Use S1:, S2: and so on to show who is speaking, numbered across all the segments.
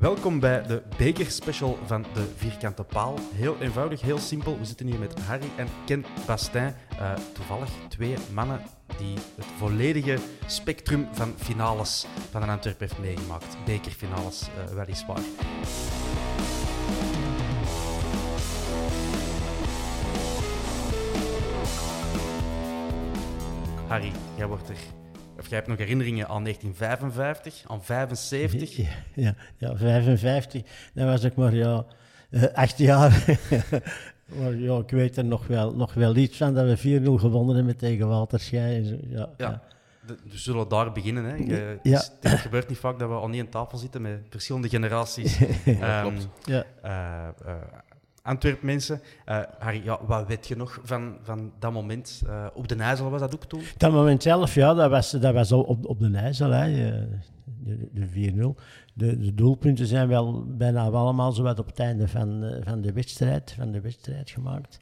S1: Welkom bij de bekerspecial van de Vierkante Paal. Heel eenvoudig, heel simpel. We zitten hier met Harry en Ken Bastijn. Eh, toevallig twee mannen die het volledige spectrum van finales van een Antwerp heeft meegemaakt. Bekerfinales, eh, weliswaar. Harry, jij wordt er... Of jij hebt nog herinneringen aan 1955, aan 75.
S2: Ja, ja, ja, 55. Dan was ik maar ja, eh, acht jaar. maar ja, ik weet er nog wel, nog wel iets van dat we 4-0 gewonnen hebben tegen Waterschei. en zo, Ja, ja.
S1: Ja, de- we zullen daar beginnen. Hè. Je- het,
S2: Ja.
S1: is- het gebeurt niet vaak dat we al niet aan tafel zitten met verschillende generaties. Ehm
S2: Ja.
S1: eh, eh, Antwerp-mensen. Eh, Harry, ja, wat weet je nog van, van dat moment? Eh, op de IJssel was dat ook toen?
S2: Dat moment zelf, ja, dat was, dat was op, op de IJssel, hè, de, de 4-0. De, de doelpunten zijn wel bijna allemaal zo wat op het einde van, eh, van, de, wedstrijd, van de wedstrijd gemaakt.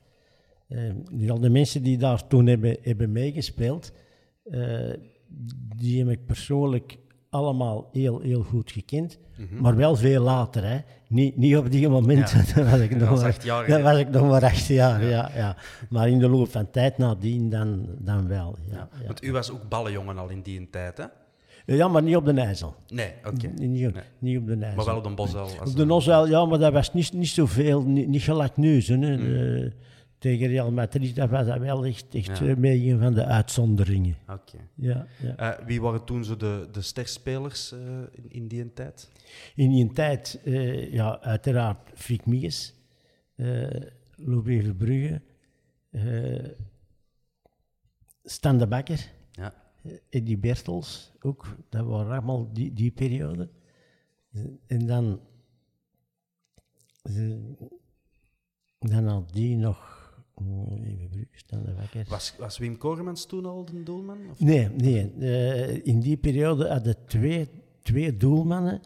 S2: Al de mensen die daar toen hebben, hebben meegespeeld, die heb ik persoonlijk allemaal heel, heel goed gekend. Maar wel veel later, hè. Niet, niet op die momenten.
S1: Mhm. Ja.
S2: dat was ik nog
S1: was
S2: maar,
S1: acht jaar
S2: dat was ik nog maar acht jaar, ja. Ja, Maar in de loop van tijd nadien dan, dan wel, ja. ja.
S1: Want u was ook ballenjongen al in die tijd, hè?
S2: Ja, maar niet op de IJssel.
S1: Nee, oké.
S2: Niet, niet, niet op de IJssel.
S1: Maar wel op de Bosel. als
S2: Op de Nozel, ja, maar dat was niet, niet zoveel, niet, niet gelijk nu. Hè.
S1: Mm.
S2: Eh, tegen Real Madrid, dat was dat wel echt, echt
S1: Ja.
S2: eh, mee een van de uitzonderingen.
S1: Oké.
S2: Ja, ja.
S1: Eh, wie waren toen zo de, de sterspelers eh, in, in die tijd?
S2: In die tijd, ja, uiteraard Fiek Mies, eh Louis Verbrugge, Stan de Bakker,
S1: Ja.
S2: Eddie Bertels ook. Dat waren allemaal die, die periode. En dan, dan had die nog, Bakker.
S1: Was, was Wim Koremans toen al de doelman? Of?
S2: Nee, nee. eh, in die periode hadden twee, twee doelmannen,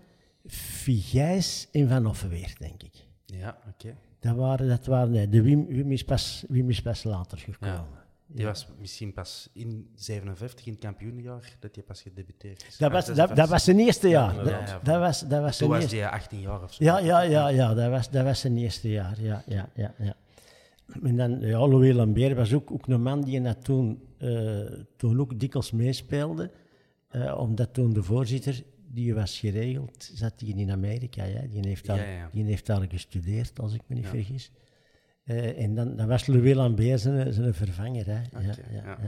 S2: Figijs en Van Offenweer, denk ik.
S1: Ja, oké.
S2: Dat waren, dat waren nee, de Wim, Wim, is pas, Wim is pas later gekomen.
S1: Die was misschien pas in 57, in het kampioenenjaar, dat hij pas gedebuteerd is.
S2: Dat, was, dat,
S1: 56.
S2: dat was zijn eerste jaar.
S1: Ja,
S2: dat,
S1: ja,
S2: dat was, dat was
S1: Toen was hij 18 jaar of zo.
S2: Ja, ja, ja, ja dat, was, dat was zijn eerste jaar. Ja, ja, ja, ja. En dan, ja, Louis Lambert was ook, ook een man die dat toen, eh, toen ook dikwijls meespeelde. eh, omdat toen de voorzitter, die was geregeld, zat die in Amerika. Ja. Die, heeft daar,
S1: Ja, ja.
S2: die heeft daar gestudeerd, als ik me niet vergis. Eh, en dan, dan was Louis Lambert zijn, zijn vervanger. Hè. ja.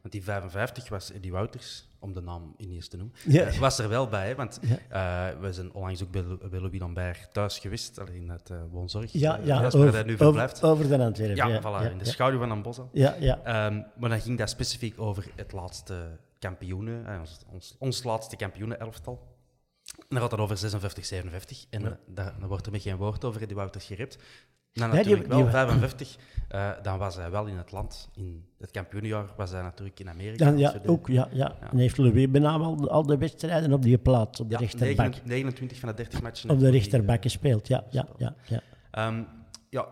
S1: Want die 55 was Eddie Wouters, om de naam ineens te noemen.
S2: Ja.
S1: Eh, was er wel bij, hè, want eh, we zijn onlangs ook bij, bij Louis Lambert thuis geweest, allee, in het uh, woonzorg.
S2: Ja,
S1: eh,
S2: ja,
S1: waar
S2: over,
S1: hij nu
S2: over,
S1: verblijft.
S2: over de Antwerpen.
S1: ja,
S2: ja,
S1: voilà,
S2: ja,
S1: in de
S2: ja.
S1: schaduw van Bossel.
S2: Ja, ja.
S1: Ehm, maar dan ging dat specifiek over het laatste kampioenen, eh, ons, ons, ons laatste kampioenen-elftal. En dan gaat het over 56, 57. En eh, daar, wordt er met geen woord over die Wouters gerept. Dan
S2: Nee, die-
S1: natuurlijk wel,
S2: die-
S1: 55, eh, dan was hij wel in het land. In het kampioenenjaar was hij natuurlijk in Amerika.
S2: Dan, ja, ook, ja, ja. En heeft Louis bijna al, al de wedstrijden op die plaats, op de
S1: ja,
S2: rechterbak.
S1: 29, 29 van de 30 matchen.
S2: Op de rechterbak gespeeld, ja, ja, ja. ja.
S1: Ehm, ja,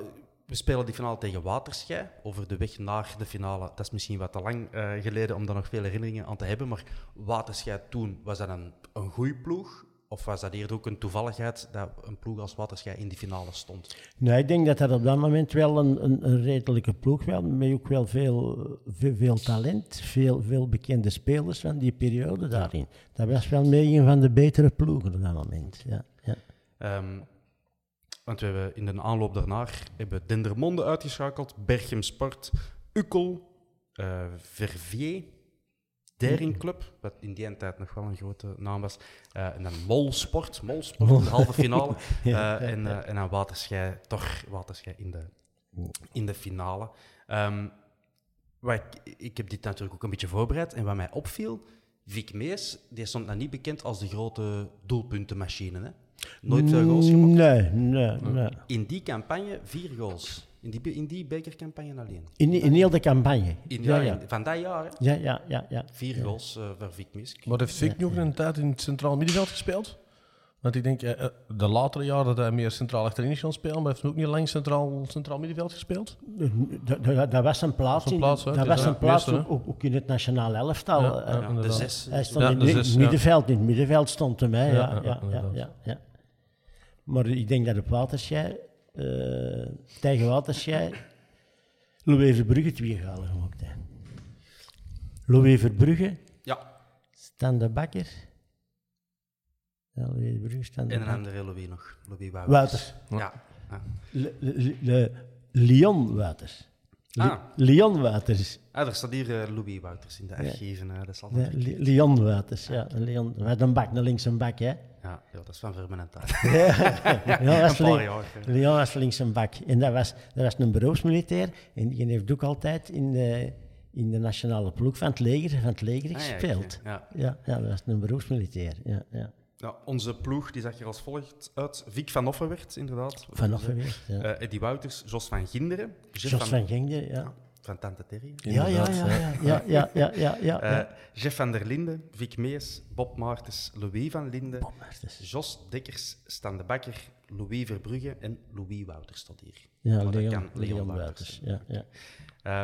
S1: we spelen die finale tegen Waterschei. Over de weg naar de finale, dat is misschien wat te lang eh, geleden om daar nog veel herinneringen aan te hebben. Maar Waterschei toen, was dat een, een goede ploeg? Of was dat eerder ook een toevalligheid dat een ploeg als Waterschei in die finale stond?
S2: Nee, ik denk dat dat op dat moment wel een, een, een redelijke ploeg was, met ook wel veel, veel, veel talent, veel, veel bekende spelers van die periode daarin. Dat was wel mee een van de betere ploegen op dat moment, ja. ja.
S1: Ehm, want we hebben in de aanloop daarna hebben Dendermonde uitgeschakeld, Berchem Sport, Ukkel, eh Verviers, Dering Club, wat in die tijd nog wel een grote naam was, eh, en dan Molsport, Molsport de halve finale,
S2: Ja,
S1: Eh, en, eh, en dan Waterschei, toch Waterschei in de, in de finale. Wat ik, ik heb dit natuurlijk ook een beetje voorbereid, en wat mij opviel, Vic Mees, die stond nog niet bekend als de grote doelpuntenmachine. Hè? Nooit veel goals gemaakt.
S2: Nee, nee, nee.
S1: In die campagne vier goals. In die, in die bekercampagne alleen.
S2: In, in heel de campagne.
S1: In,
S2: ja,
S1: ja,
S2: ja.
S1: in- van dat jaar, hè?
S2: Ja, ja, ja, ja.
S1: Vier goals eh, voor Vic.
S3: Maar heeft Vic nog een tijd in het centraal middenveld gespeeld? Want ik denk, eh, eh, de latere jaren dat hij meer centraal achterin is gaan spelen, maar hij heeft ook niet lang centraal, centraal middenveld gespeeld.
S2: Dat, dat, dat was een plaats, in- dat
S3: het
S2: was een plaats
S3: meeste,
S2: ook, ook, ook in het nationaal elftal.
S3: Ja,
S1: de zes.
S2: Hij stond
S3: Ja,
S2: in,
S3: de
S2: het
S3: zes, ja.
S2: middenveld, in het middenveld stond hem. Hè. Ja,
S3: Ja,
S2: ja,
S3: ja,
S2: ja, ja,
S3: inderdaad.
S2: ja, Maar ik denk dat op Waterschei, eh, tegen Waterschei, Louis Verbrugge twee galen gemaakt. Louis Verbrugge,
S1: Ja,
S2: Stan de Bakker. Ja, Louis Verbrugge, Stan de
S1: en een andere Louis nog. Louis Wouters.
S2: Wouters.
S1: Ja. ja.
S2: Le, le, le- Leon Wouters. Le-
S1: Ah.
S2: Leon Wouters.
S1: Ah, er staat hier eh, Louis Wouters in de archieven. eh, dat is
S2: Ja,
S1: altijd
S2: Le- Leon Wouters, ja. Leon, met een bak, een linkse bak, hè.
S1: Ja, ja, dat is van hè.
S2: Leon was links een bak. En dat was, dat was een beroepsmilitair. En die heeft ook altijd in de, in de nationale ploeg van het leger, van het leger
S1: Ah, ja,
S2: gespeeld.
S1: ja.
S2: Ja, ja, dat was een beroepsmilitair. Ja, ja.
S1: Ja, onze ploeg die zag er als volgt uit. Vic van Offenwert, inderdaad.
S2: Vanaf geweest. Ja.
S1: Eh, Eddie Wouters, Jos van Ginderen.
S2: Jos van Gengde, ja
S1: van Tante Terry.
S2: Ja, ja, ja. ja, ja, ja,
S1: eh, Jeff van der Linden, Vic Mees, Bob Maartens, Louis van Linden, Jos Dekkers, Stan de Bakker, Louis Verbrugge en Louis Wouters tot hier.
S2: Ja, Leon, Leon,
S1: Wouters.
S2: Ja, ja.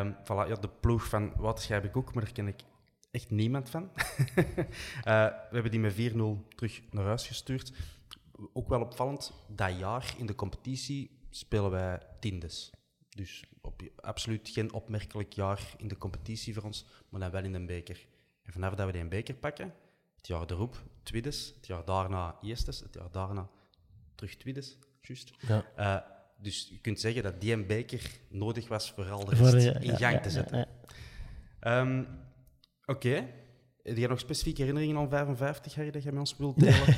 S1: Um, voilà, de ploeg van Wouters ik ook, maar daar ken ik echt niemand van. Eh, we hebben die met 4-0 terug naar huis gestuurd. Ook wel opvallend, dat jaar in de competitie spelen wij tiendes. Dus op, absoluut geen opmerkelijk jaar in de competitie voor ons, maar dan wel in de beker. En vanaf dat we die een beker pakken, het jaar erop tweedes, het jaar daarna eerstes, het jaar daarna terug tweedes, juist.
S3: Ja.
S1: Eh, dus je kunt zeggen dat die een beker nodig was voor al de
S2: Voor,
S1: rest
S2: ja,
S1: in gang
S2: ja,
S1: te zetten. Ehm, Oké. Heb jij nog specifieke herinneringen aan 55, Harry, dat jij met ons wilt delen?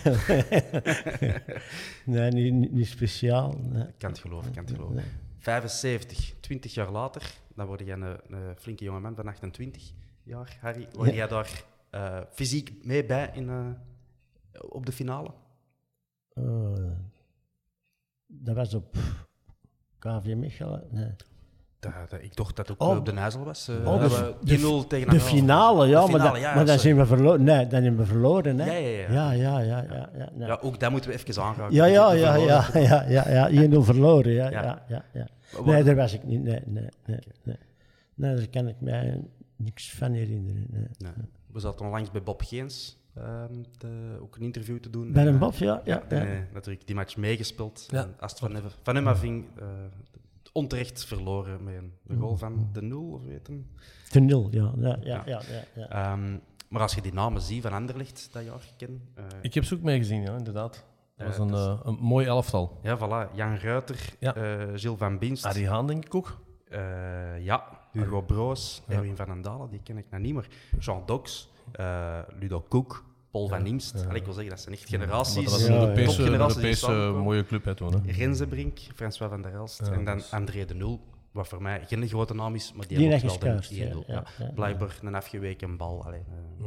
S2: Nee, niet, niet, speciaal. Nee.
S1: Ik kan het geloven, ik kan het geloven. 75, 20 jaar later, dan word jij een, een flinke jonge man van 28 jaar, Harry. Word jij daar eh, fysiek mee bij in, eh, op de finale?
S2: Eh, dat was op KV Mechelen. Nee.
S1: Dat, dat- ik dacht dat het ook
S2: Oh.
S1: eh, op de Nijzel was. eh,
S2: Oh,
S1: dat
S2: de-
S1: we
S2: de-
S1: 1-0 tegen
S2: De finale, ja,
S1: De
S2: maar,
S1: finale,
S2: dat,
S1: ja,
S2: maar dan zijn we verloren. Nee, dan hebben we verloren, hè?
S1: Ja, ja, ja.
S2: Ja, ja, ja, ja. ja, ja.
S1: Ja, ook dat moeten we even aanraken.
S2: Ja, ja, ja,
S1: verloren.
S2: ja, ja, ja, ja. 1-0 verloren, ja,
S1: Ja.
S2: ja, ja, Nee, daar was ik niet. Nee, nee, nee. Nee, nee daar kan ik mij niks van herinneren. Nee.
S1: Nee. We zaten onlangs bij Bob Geens ehm, te- ook een interview te doen.
S2: Bij
S1: En,
S2: een
S1: eh,
S2: Bob, ja. ja, ja.
S1: Nee, natuurlijk die match meegespeeld.
S3: Ja.
S1: En als het van, hem- van hem afhing, eh, onterecht verloren met een, een goal van de nul, of weet hem.
S2: Te nul, ja. Ja, ja, ja. ja, ja.
S1: Ehm, maar als je die namen ziet van Anderlecht dat jaar ken, eh,
S3: Ik heb ze ook meegezien, ja, inderdaad. Dat was een, eh, een mooi elftal.
S1: ja, voilà, Jan Ruiter,
S3: Ja.
S1: eh, Gilles van Binst,
S3: Arie Haan, denk ik ook.
S1: eh, ja, Hugo Broos,
S3: Ja.
S1: Erwin van den Dalen, die ken ik nou niet meer, Jean Dox, eh, Ludo Koek, Paul van Imst. Allee, ik wil zeggen, dat zijn echt generaties.
S3: dat was een
S2: ja.
S3: Europese, mooie club hè, toen. Hè.
S1: Renzebrink, François van der Elst
S3: Ja,
S1: en dan
S3: dus-
S1: André de Nul, wat voor mij geen grote naam is, maar die,
S2: Die
S1: heeft wel de
S2: gescoord, ja,
S1: 1-0.
S2: ja,
S1: Ja,
S2: ja,
S1: Blijkbaar een afgeweken bal. Allee, eh,
S3: Ja.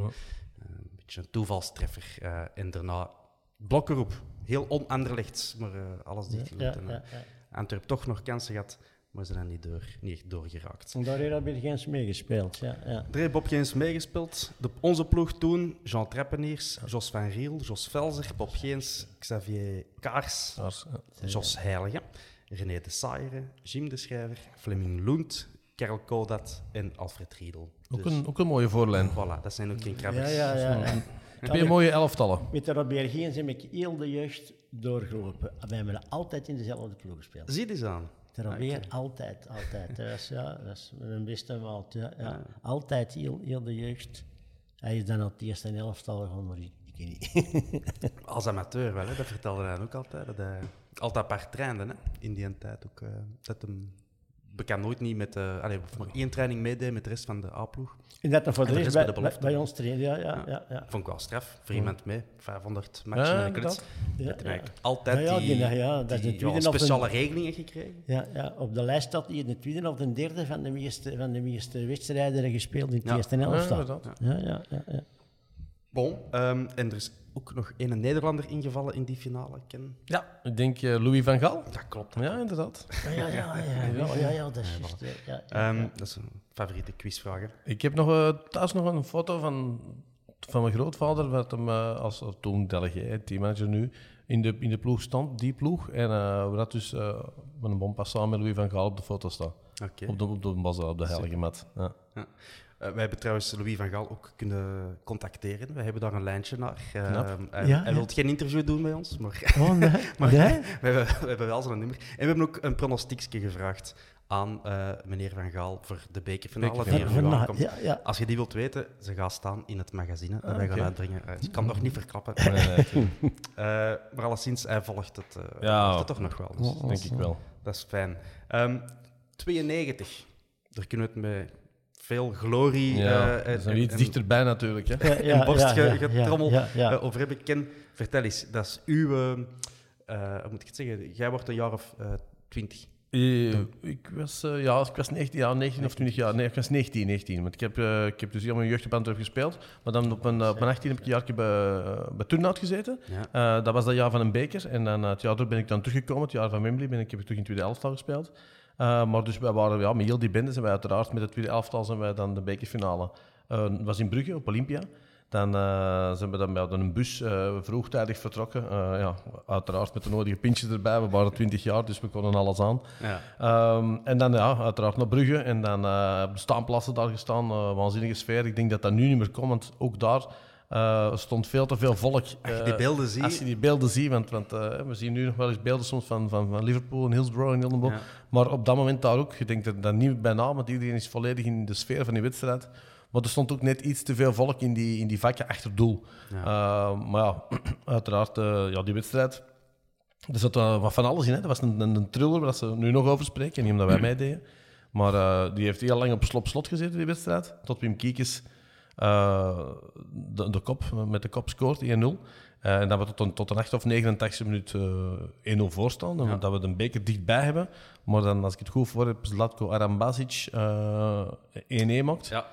S1: een beetje een toevalstreffer. eh, en daarna blok erop. Heel on-Anderlechts, maar eh, alles
S2: Ja,
S1: dichtgelopen.
S2: ja,
S1: en,
S2: ja, ja.
S1: Antwerp toch nog kansen gehad, maar ze zijn niet, door, niet echt doorgeraakt.
S2: En daar heeft Gens meegespeeld, ja. ja.
S1: Drie Bob Geens meegespeeld. De, onze ploeg toen, Jean Treppeniers, Jos van Riel, Jos Velzer, Bob Geens, Xavier Kaars,
S3: Daar, ja.
S1: Jos Heilige, René de Saire, Jim de Schrijver, Fleming Lund, Karel Kodat en Alfred Riedel.
S3: Ook,
S1: Dus,
S3: een, ook een mooie voorlijn.
S1: voilà, dat zijn ook geen
S2: Ja,
S1: krabbers.
S2: ja, ja. ja.
S3: Twee mooie elftallen.
S2: Met de Robert Geens heb ik heel de jeugd doorgelopen. Wij hebben altijd in dezelfde ploeg gespeeld.
S1: Zie eens aan.
S2: De Robert, altijd, altijd. Dat was, ja, dat is mijn beste maat. Ja, ja. Altijd heel, heel de jeugd. Hij is dan op het eerste elftal gegaan, maar ik, ik niet.
S1: Als amateur wel, hè, dat vertelde hij ook altijd. Dat hij altijd apart trainde hè, in die tijd ook. eh, dat hem bekend nooit niet met, eh allee, maar één training meedeed met de rest van de A-ploeg.
S2: En dat dan voor de
S1: de
S2: rest bij,
S1: bij de
S2: bij,
S1: belofte.
S2: bij ons trainen. Ja, ja, ja. ja.
S1: Vond ik wel straf. Voor iemand mee, 500 matchen
S3: Ja,
S1: en altijd
S2: Ja, ja,
S1: die,
S2: die- ja, dat de
S1: die,
S2: de-
S1: speciale regelingen gekregen.
S2: Ja, ja, op de lijst staat hij de tweede of de derde van de meeste, van de meeste wedstrijden gespeeld in het
S1: Ja.
S2: eerste
S3: Ja,
S2: elftal. Ja, ja, ja, ja.
S1: Bon, ehm, en er is ook nog een Nederlander ingevallen in die finale, Ken.
S3: Ja, ik denk eh, Louis van Gaal.
S1: Dat klopt.
S3: Ja, inderdaad.
S2: Ja, ja, ja, ja, ja, ja, dat is juist. Ja, ja, ja.
S1: Ehm, dat is een favoriete quizvraag. hè.
S3: Ik heb nog eh, thuis nog een foto van, van mijn grootvader, wat hem eh, als toen delegé, teammanager nu, in de, in de ploeg stond, die ploeg. En uh, we dat dus eh, met een bompas samen met Louis van Gaal op de foto staan.
S1: Oké.
S3: Op de, op de, bas, op de heilige mat. Ja.
S1: Eh, wij hebben trouwens Louis van Gaal ook kunnen contacteren. Wij hebben daar een lijntje naar. Eh,
S3: Knap.
S1: hij
S2: Ja,
S1: hij
S2: ja.
S1: wil geen interview doen bij ons, maar
S2: Oh, nee.
S1: Maar-
S2: nee?
S1: we, hebben, we hebben wel zijn nummer. En we hebben ook een pronostiekje gevraagd aan eh, meneer Van Gaal voor de bekerfinale die er
S2: ja, ja.
S1: Als je die wilt weten, ze gaat staan in het magazine dat
S3: Ah,
S1: wij gaan
S3: oké.
S1: uitbrengen. Eh, ik kan het nog niet verklappen.
S3: Nee, nee, tuurlijk.
S1: Eh, maar alleszins, hij volgt het, eh,
S3: Ja.
S1: volgt het toch nog wel. Dus
S3: denk ik wel.
S1: dat is fijn. Ehm 92. Daar kunnen we het met veel glorie
S3: Ja,
S1: eh,
S3: zijn we iets dichterbij natuurlijk. Hè.
S2: Ja, ja,
S1: borst
S2: ja,
S1: ge-
S2: ja,
S1: getrommeld
S2: Ja, ja,
S1: eh, over hebben. Ken, vertel eens, dat is uw... hoe moet ik het zeggen? Jij wordt een jaar of eh, twintig.
S3: Eh, ik was, eh, ja, ik was 19, ja, 19 of 20 jaar. Nee, ik was 19, 19. Want ik heb, eh, ik heb dus heel mijn jeugd op Antwerpen gespeeld. Maar dan op mijn, op mijn 18 heb ik een jaar bij, uh, bij Turnhout gezeten.
S1: Ja.
S3: Eh, dat was dat jaar van een beker. En dan, het jaar door ben ik dan teruggekomen. Het jaar van Wembley ben ik, heb ik terug in tweede elftal gespeeld. Eh, maar dus wij waren ja, met heel die bende. Zijn wij uiteraard met het tweede elftal zijn wij dan de bekerfinale. Het was in Brugge, op Olympia. Dan eh, zijn we dan met een bus vroegtijdig vertrokken. Ja, uiteraard met de nodige pintjes erbij. We waren 20 jaar, dus we konden alles aan.
S1: Ja.
S3: Ehm, en dan ja, uiteraard naar Brugge. En dan op de staanplassen daar gestaan. waanzinnige sfeer. Ik denk dat dat nu niet meer komt, want ook daar eh, stond veel te veel volk.
S1: Als je
S3: Eh,
S1: die beelden ziet...
S3: als je die beelden ziet, want, want eh, we zien nu nog wel eens beelden soms van, van, van Liverpool en Hillsborough en Hildenborough.
S1: Ja.
S3: Maar op dat moment daar ook, je denkt er dan niet bij na, want iedereen is volledig in de sfeer van die wedstrijd. Maar er stond ook net iets te veel volk in die, in die vakken achter doel.
S1: Ja.
S3: Eh, maar ja, uiteraard, eh, ja, die wedstrijd. Er zat wat van alles in. Hè. Dat was een, een, een thriller waar ze nu nog over spreken, niet omdat wij meededen. Maar eh, die heeft heel lang op slop slot gezeten, die wedstrijd. Tot Wim Kiekes eh, de, de kop, met de kop scoort, 1-0. Eh, en dat we tot een, tot een 8 of 89 minuut eh 1-0 voorstaan. Dan,
S1: Ja.
S3: Dat we de beker dichtbij hebben. Maar dan, als ik het goed voor heb, Zlatko Arambasic eh 1-1 maakt.
S1: Ja.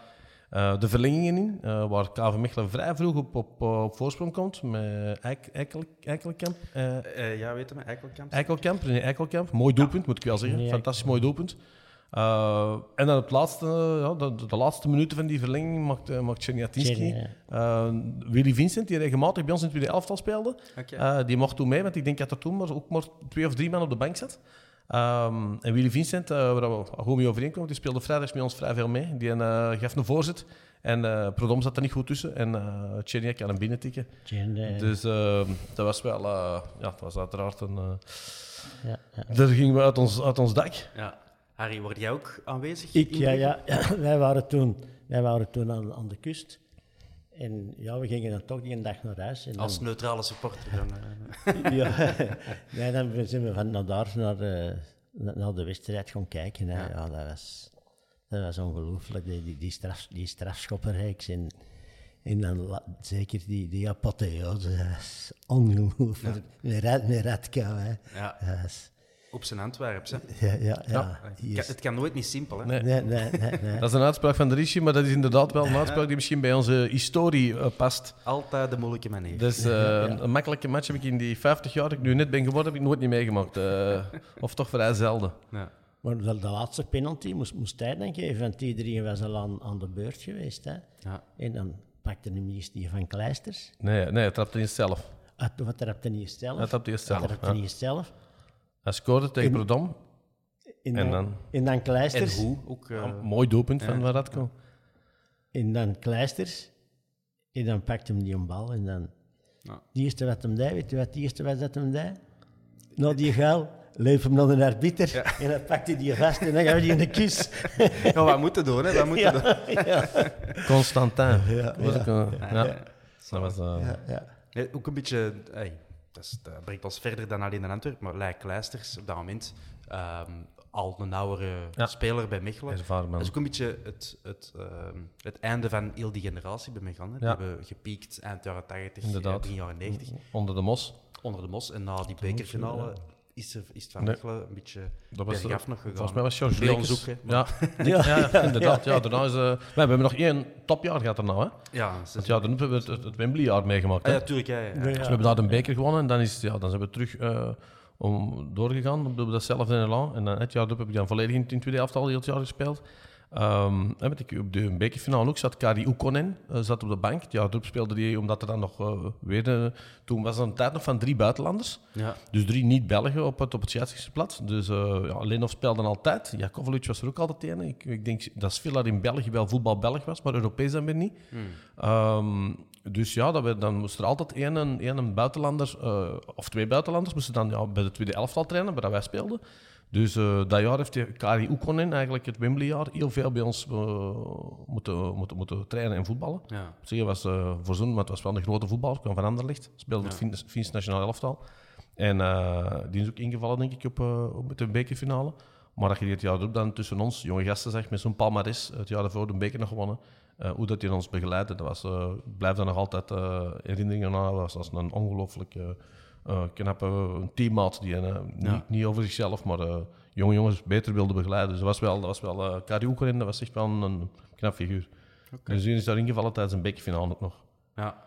S3: Eh, de verlengingen in, eh, waar KV Mechelen vrij vroeg op, op, op voorsprong komt. Met Eik, Eikel, Eikelkamp. eh,
S1: Eh, ja, weet je me, Eikelkamp.
S3: Eikelkamp, René Eikelkamp. Mooi doelpunt, moet ik wel zeggen. Fantastisch mooi doelpunt. Eh, en dan het laatste, ja, de, de laatste minuten van die verlenging maakt, uh, maakt Czerniatinski.
S2: Czerny,
S3: Eh, Willy Vincent, die regelmatig bij ons in het tweede elftal speelde, eh, die mocht toen mee, want ik denk dat er toen maar, ook maar twee of drie man op de bank zat. Ehm, en Willy Vincent, eh, waar we goed mee overeenkomen, die speelde vrijdags met ons vrij veel mee. Die eh, gaf een voorzet en eh Prodom zat er niet goed tussen. En uh, Czerny kan hem binnentikken. Dus eh, dat was wel, eh, ja, het was uiteraard een... eh,
S2: ja, ja.
S3: daar gingen we uit ons, uit ons dak.
S1: Ja. Harry, word jij ook aanwezig?
S2: Ik, ja, ja, wij waren toen, wij waren toen aan, aan de kust. En ja, we gingen dan toch die een dag naar huis. En dan,
S1: Als neutrale supporter dan... eh,
S2: ja, ja, dan zijn we van naar daar naar, eh, naar de wedstrijd gaan kijken. Hè.
S1: Ja.
S2: Ja. dat was, dat was ongelooflijk, die, die, die, straf, die strafschoppenreeks. En, en dan zeker die, die apotheose, dat is ongelooflijk. Rat- met Radka, hè.
S1: ja,
S2: Dat is-
S1: op zijn Antwerps, hè.
S2: ja, ja, ja.
S1: Het
S2: Hier
S1: kan-
S2: is-
S1: Het kan nooit niet simpel, hè.
S3: Nee.
S2: Nee, nee, nee. nee.
S3: Dat is een uitspraak van de Rishi, maar dat is inderdaad wel een uitspraak die misschien bij onze historie eh, past.
S1: Altijd de moeilijke manier.
S3: Dus eh, een, een makkelijke match heb ik in die 50 jaar dat ik nu net ben geworden, heb ik nooit niet meegemaakt. Eh, of toch vrij zelden.
S1: Ja.
S2: Maar de, de laatste penalty moest, moest hij dan geven, want iedereen was al aan, aan de beurt geweest. Hè.
S1: Ja.
S2: En dan pakte hem eerst die van Kleisters.
S3: Nee, nee hij trapte niet zelf.
S2: Ah, Wat trapte hij eerst zelf?
S3: Hij trapte eerst zelf,
S2: Hij trapte
S3: ja.
S2: hij eerst zelf.
S3: Hij scoorde tegen
S2: In-
S3: Prodom.
S2: En
S3: En
S2: dan,
S3: dan?
S2: en dan
S1: En
S2: Kleisters.
S1: hoe? Ook, eh,
S3: Een mooi doelpunt van Radko.
S2: En dan Kleisters. En dan pakte hem die een bal. En dan...
S1: Ja.
S2: Die eerste wat hem deed, weet je wat het eerste was dat hem deed? Nou, die gaal, leef hem naar een arbiter. En dan pakte hij die vast en dan gaf hij een kus.
S1: Ja, wat moeten doen, hè. Wat moeten doen.
S2: ja, ja,
S3: Constantin.
S2: Ja,
S3: Was
S2: ja.
S3: ook een- ja. Dat was, eh,
S2: ja, ja.
S1: Ook een beetje... Hey, dat, is, dat brengt ons verder dan alleen in Antwerpen, maar Lijk Kleisters, op dat moment, ehm, al een oudere
S3: Ja.
S1: speler bij Mechelen.
S3: ervaren
S1: Dat is ook een beetje het, het, ehm, het einde van heel die generatie bij Mechelen. Die hebben gepiekt eind jaren 80,
S3: Inderdaad.
S1: eh, begin jaren 90,
S3: Onder de mos.
S1: onder de mos. En na die bekerfinale is, er, is het van
S3: Nee.
S1: Mechelen een beetje
S3: Dat was
S1: bergaf
S3: er-
S1: nog gegaan.
S3: Volgens mij was George Lekes.
S1: ook, hè,
S3: Ja, ja. ja, inderdaad. Ja, daarna is, eh, we hebben nog één topjaar gehad daarna. Hè?
S1: Ja,
S3: Want ja, dan hebben we het, het, het Wembley-jaar meegemaakt.
S1: Ah, ja, tuurlijk. Ja, ja.
S2: Ja,
S3: Dus we hebben daar een beker gewonnen en dan, is, ja, dan zijn we terug eh, om, doorgegaan op datzelfde elan. En dan het jaar erop heb ik dan volledig in, in het tweede elftal heel het jaar gespeeld. Ehm, weet ik, op de bekerfinale ook zat Kari Oekonen uh, zat op de bank. Jaar erop speelde hij, omdat er dan nog uh, weer... Uh, toen was er een tijd nog van drie buitenlanders.
S1: Ja.
S3: Dus drie niet-Belgen op het, op het scheidsrechtersblad. Dus ja, Lenov speelde altijd. Jakovlic was er ook altijd een. Ik, ik denk dat Svilar in België wel voetbal Belg was, maar Europees dan weer niet.
S1: Hmm.
S3: Um, dus ja, dat we, dan moest er altijd één, een, een buitenlander, of twee buitenlanders, moesten dan ja, bij de tweede elftal trainen, waar wij speelden. Dus uh, dat jaar heeft Kari Oekonen, eigenlijk het Wembley-jaar, heel veel bij ons uh, moeten, moeten, moeten trainen en voetballen.
S1: Ja.
S3: Zeg, was uh, voorzoen, maar het was wel een grote voetballer, kwam van Anderlecht, speelde ja. het Fins Nationaal Elftal. En die is ook ingevallen, denk ik, op, op de bekerfinale. Maar dat je dit jaar erop dan tussen ons, jonge gasten zag, met zo'n palmares, het jaar daarvoor de beker nog gewonnen. Uh, hoe dat hij ons begeleidde, dat was, uh, blijft dan nog altijd uh, herinneringen aan. Dat was een ongelooflijk uh, knappe teammaat die ja. niet, niet, over zichzelf, maar jonge jongens beter wilde begeleiden. Dus dat was wel, dat was wel uh, dat was echt wel een, een knap figuur. Okay. Dus die is daar ingevallen tijdens een bekerfinale ook nog.
S1: Ja.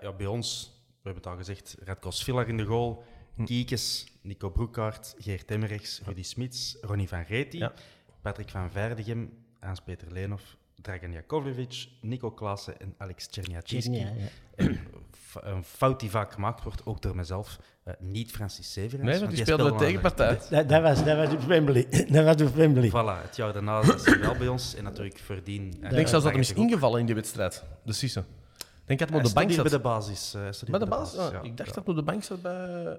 S1: ja, bij ons, we hebben het al gezegd, Radko Svillar in de goal, hm. Kiekes, Nico Broekhaart, Geert Emmerichs, Rudy Smits, Ronnie van Reti, ja. Patrick van Verdegem, Hans-Peter Leenhoff, Dragan Jakovlevic, Nico Klaassen en Alex. Ja, ja. Een fout die vaak gemaakt wordt, ook door mezelf, uh, niet Francis Severens.
S3: Nee, want die speelde de tegenpartij.
S2: Dat, dat, was, dat was op Wembley. dat was op Wembley.
S1: Voilà, het jaar daarna is hij wel bij ons en natuurlijk verdien.
S3: Ik denk zelfs dat hij is ingevallen in die wedstrijd, de Sisse. Ik denk dat hij op de bank zat.
S1: bij de basis.
S3: Bij de basis? Ik dacht dat hij op de bank zat bij...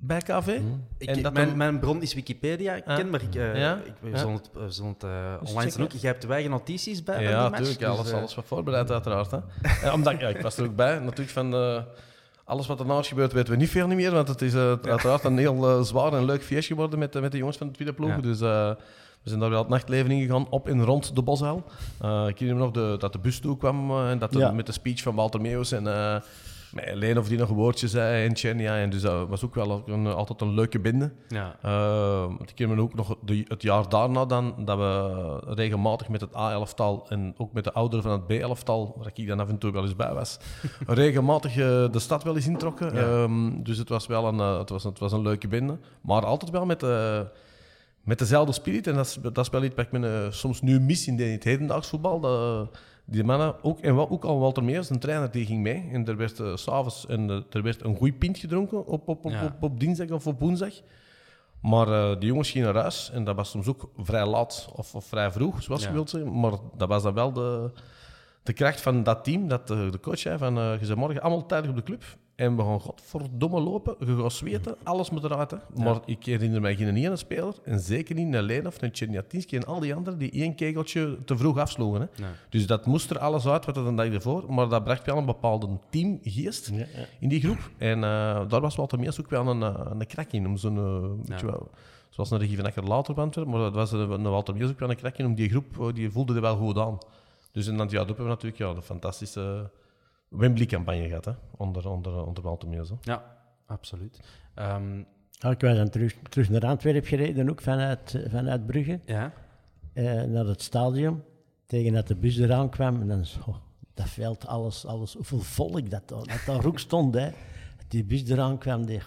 S3: Bij KV?
S1: Hmm. Ik, en dat mijn, dan... mijn, bron is Wikipedia, ik ken, maar ik, uh, ja? ik, we
S3: ja?
S1: zullen het, we zullen het uh, online staan ook. Jij hebt de eigen notities bij
S3: Ja, natuurlijk.
S1: match,
S3: alles, dus, alles wat voorbereid, uiteraard. Hè. omdat, ja, ik was er ook bij. Natuurlijk van uh, alles wat er nou is gebeurd, weten we niet veel niet meer. Want het is uiteraard een heel zwaar en leuk feest geworden met, met de jongens van de tweede ploeg. Dus we zijn daar wel het nachtleven in gegaan, op en rond de Bosuil. ik herinner me nog de, dat de bus toe kwam en dat de, ja. met de speech van Walter Meeuws en... Nee, alleen of die nog een woordje zei en Chen, ja, en dus dat was ook wel een, altijd een leuke binde.
S1: Ja.
S3: Uh, ik ken me ook nog de, het jaar daarna dan, dat we regelmatig met het A-elftal en ook met de ouderen van het B-elftal, waar ik dan af en toe wel eens bij was, regelmatig uh, de stad wel eens introkken. Ja. Um, dus het was wel een, uh, het was, het was een leuke binde, maar altijd wel met met dezelfde spirit, en dat is, dat is wel iets wat ik me, soms nu mis in het hedendaags voetbal. Dat, die mannen, ook, en wel, ook al Walter Meers, een trainer, die ging mee. En er werd uh, s'avonds en, uh, er werd een goed pint gedronken op, op, op, ja. op, op, dinsdag of op woensdag. Maar uh, die jongens gingen naar huis en dat was soms ook vrij laat of, of vrij vroeg, zoals ja. je wilt zeggen. Maar dat was dan wel de, de kracht van dat team, dat de, de coach zei van, je bent morgen allemaal tijdig op de club. En we gaan godverdomme lopen, je gaat zweten, alles moet eruit. Hè. Maar ja. ik herinner mij geen ene speler, en zeker niet een Lenov, een Tjerniatinski en al die anderen, die één kegeltje te vroeg afsloegen. Hè.
S1: Nee.
S3: Dus dat moest er alles uit, wat er een dag ervoor. Maar dat bracht wel een bepaalde teamgeest ja, ja. in die groep. En uh, daar was Walter Meers ook wel een, een krak in, om zo'n... Uh, wel, zoals een regie van Akker later Antwerpen, maar dat was een, een Walter Meers ook wel een krak in, om die groep, die voelde er wel goed aan. Dus in dat jaar hebben we natuurlijk ja, de fantastische... Wembley-campagne gehad, hè? Onder, onder, onder Walter Meers.
S1: Ja, absoluut. Um,
S2: ja, ik was dan terug, terug naar Antwerpen gereden, ook vanuit, vanuit Brugge.
S1: Ja.
S2: Uh, naar het stadion, tegen dat de bus eraan kwam. En dan zo, dat veld, alles, alles, hoeveel volk dat, dat daar ook stond. Hè. Die bus eraan kwam, die,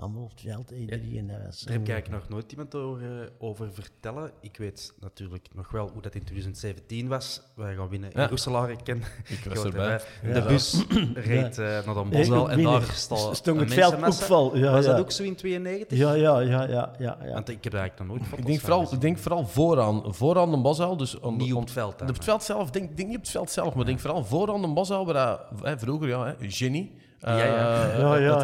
S2: allemaal op het veld, iedereen. Dat was,
S1: Daar heb ik eigenlijk nog nooit iemand over, uh, over vertellen. Ik weet natuurlijk nog wel hoe dat in 2017 was. Wij gaan winnen in
S3: Ja.
S1: Roeselaar. Ik ken
S3: Ik was erbij.
S1: De
S2: Ja.
S1: bus reed uh, naar Bosuil
S2: ook
S1: en daar stond
S2: het veld ook vol. Ja,
S1: was
S2: ja.
S1: dat ook zo in 92?
S2: Ja, ja, ja, ja, ja. ja.
S1: Want ik heb daar eigenlijk nog nooit
S3: Ik denk,
S1: van
S3: vooral,
S1: gezien.
S3: ik denk vooral vooraan, vooraan de Bosuil. Dus om,
S1: Niet op het veld. dan,
S3: op het veld zelf, denk, denk niet op het veld zelf, maar denk vooral vooraan de Bosuil, waar dat, hè, vroeger, ja, hè,
S1: Ja, ja.
S3: eh,